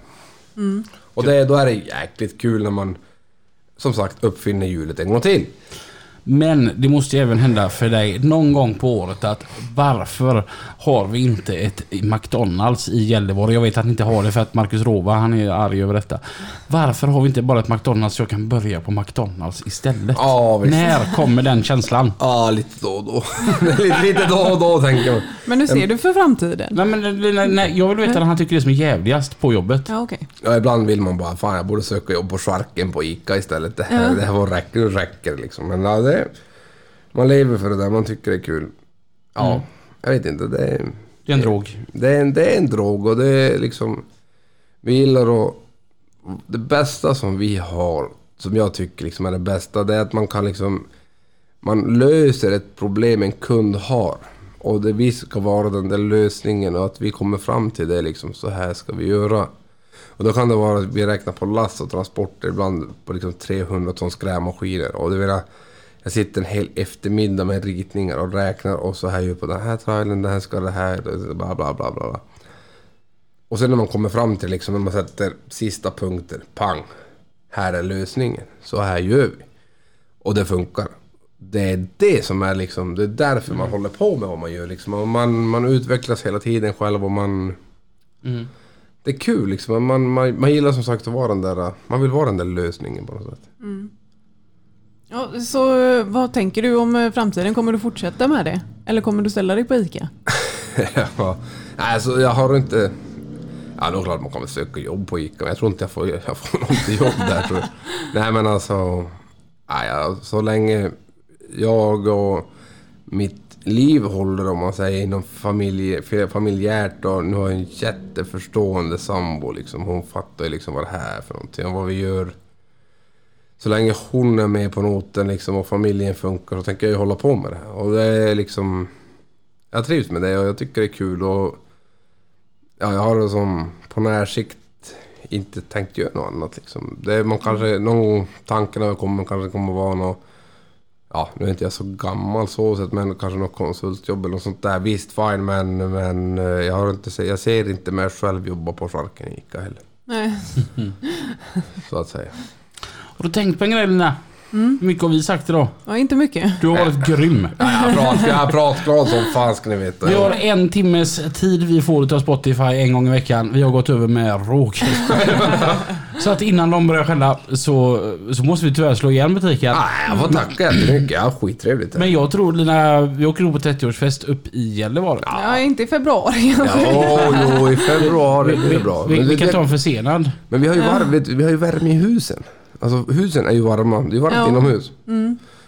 Och det, då är det jäkligt kul när man som sagt uppfinner hjulet en gång till. Men det måste ju även hända för dig någon gång på året att varför har vi inte ett McDonalds i Gällivare? Jag vet att ni inte har det för att Marcus Rova han är arg över detta. Varför har vi inte bara ett McDonalds så jag kan börja på McDonalds istället? Ja, visst. När kommer den känslan? Ja, lite då och då. lite, lite då och då tänker man. Men hur ser du för framtiden? Nej, men, nej, nej, jag vill veta när han tycker det som är jävligast på jobbet. Ja, okej. Ja, ibland vill man bara, fan jag borde söka jobb på Charken på ICA istället. Det här, Ja. det här var räcker, räcker liksom. Men ja, det, man lever för det där, man tycker det är kul. Ja, Mm. jag vet inte. Det är, Det är en drog. det, är en, det är en drog och det är liksom... Vi gillar att... Det bästa som vi har, som jag tycker liksom är det bästa, det är att man kan liksom... Man löser ett problem en kund har. Och det vi ska vara den där lösningen och att vi kommer fram till det liksom, så här ska vi göra. Och då kan det vara att vi räknar på last och transporter ibland på liksom 300 tons grävmaskiner. Och det vill jag, jag sitter en hel eftermiddag med ritningar och räknar och så här gör jag på den här trailern, den här ska det här, bla bla bla bla. bla. Och sen när man kommer fram till liksom, när man sätter sista punkter, pang. Här är lösningen. Så här gör vi. Och det funkar. Det är det som är liksom, det är därför man håller på med vad man gör liksom. Och man, man utvecklas hela tiden själv och man... Mm. Det är kul liksom. Man, man, man gillar som sagt att vara den där, man vill vara den där lösningen på något sätt. Ja, så eh, vad tänker du om eh, framtiden? Kommer du fortsätta med det? Eller kommer du ställa dig på ICA? ja. Alltså jag har inte... Ja, det är klart man kommer söka jobb på ICA, men jag tror inte jag får, jag får något jobb där. Tror jag. Nej, men alltså... Ja, så länge jag och mitt liv håller, om man säger, inom familje, familjärt och nu har jag en jätteförstående sambo. Liksom. Hon fattar ju liksom vad det här är för någonting och vad vi gör. Så länge hon är med på noten liksom, och familjen funkar så tänker jag ju hålla på med det här. Och det är liksom... Jag trivs med det och jag tycker det är kul och... Ja, jag har det som på närsikt inte tänkt göra något annat liksom. Det är, man kanske, någon tanken kommer kanske kommer vara något... Ja, nu är inte jag så gammal så sett, men kanske något konsultjobb eller något sånt där. Visst, fine, men, men eh, jag, har inte, jag ser inte mig själv jobba på Charken i Ica heller. Nej. Så att säga. Har du tänkt på en grej Lina? Hur mycket har vi sagt idag? Ja, inte mycket. Du har varit grym. Jag pratar, jag pratar glad som fan ska ni veta. Vi har en timmes tid vi får av Spotify en gång i veckan. Vi har gått över med råg. Så att innan de börjar skälla så, så måste vi tyvärr slå igen butiken. Nej, jag får tacka jättemycket. Ja, skittrevligt. Men jag tror Lina, vi åker nog på 30-årsfest upp i Gällivare. Ja, inte i februari. Ja, jo, i februari Vi, det är vi, bra. vi, Men, vi det- kan ta en försenad. men vi har ju varm, vet du, vi har ju värme i husen. Alltså husen är ju varma. Det är varmt Ja. inomhus.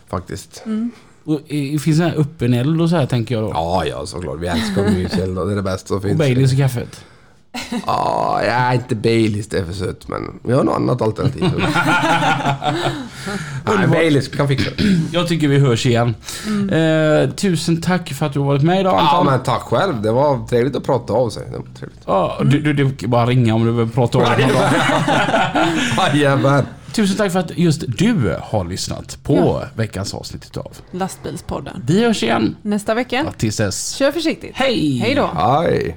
Faktiskt. Och, eh, finns det här öppen eld och så här tänker jag då? Ja, ja, såklart. Vi älskar myseldar. Det är det bästa som och finns. Baileys och kaffet. Ja, ja, inte Baileys, det är för sött. Men vi har något annat alternativ. Nej, Baileys kan fixa det. Jag tycker vi hörs igen. Eh, tusen tack för att du har varit med idag Ja, Anton. men tack själv. Det var trevligt att prata av sig. Det var trevligt. Ja, du, du, du kan bara ringa om du vill prata om det. någon gång. Jajamän. Tusen tack för att just du har lyssnat på veckans avsnitt utav Lastbilspodden. Vi hörs igen. Nästa vecka. Tills dess. Kör försiktigt. Hej! Hej då. Hej.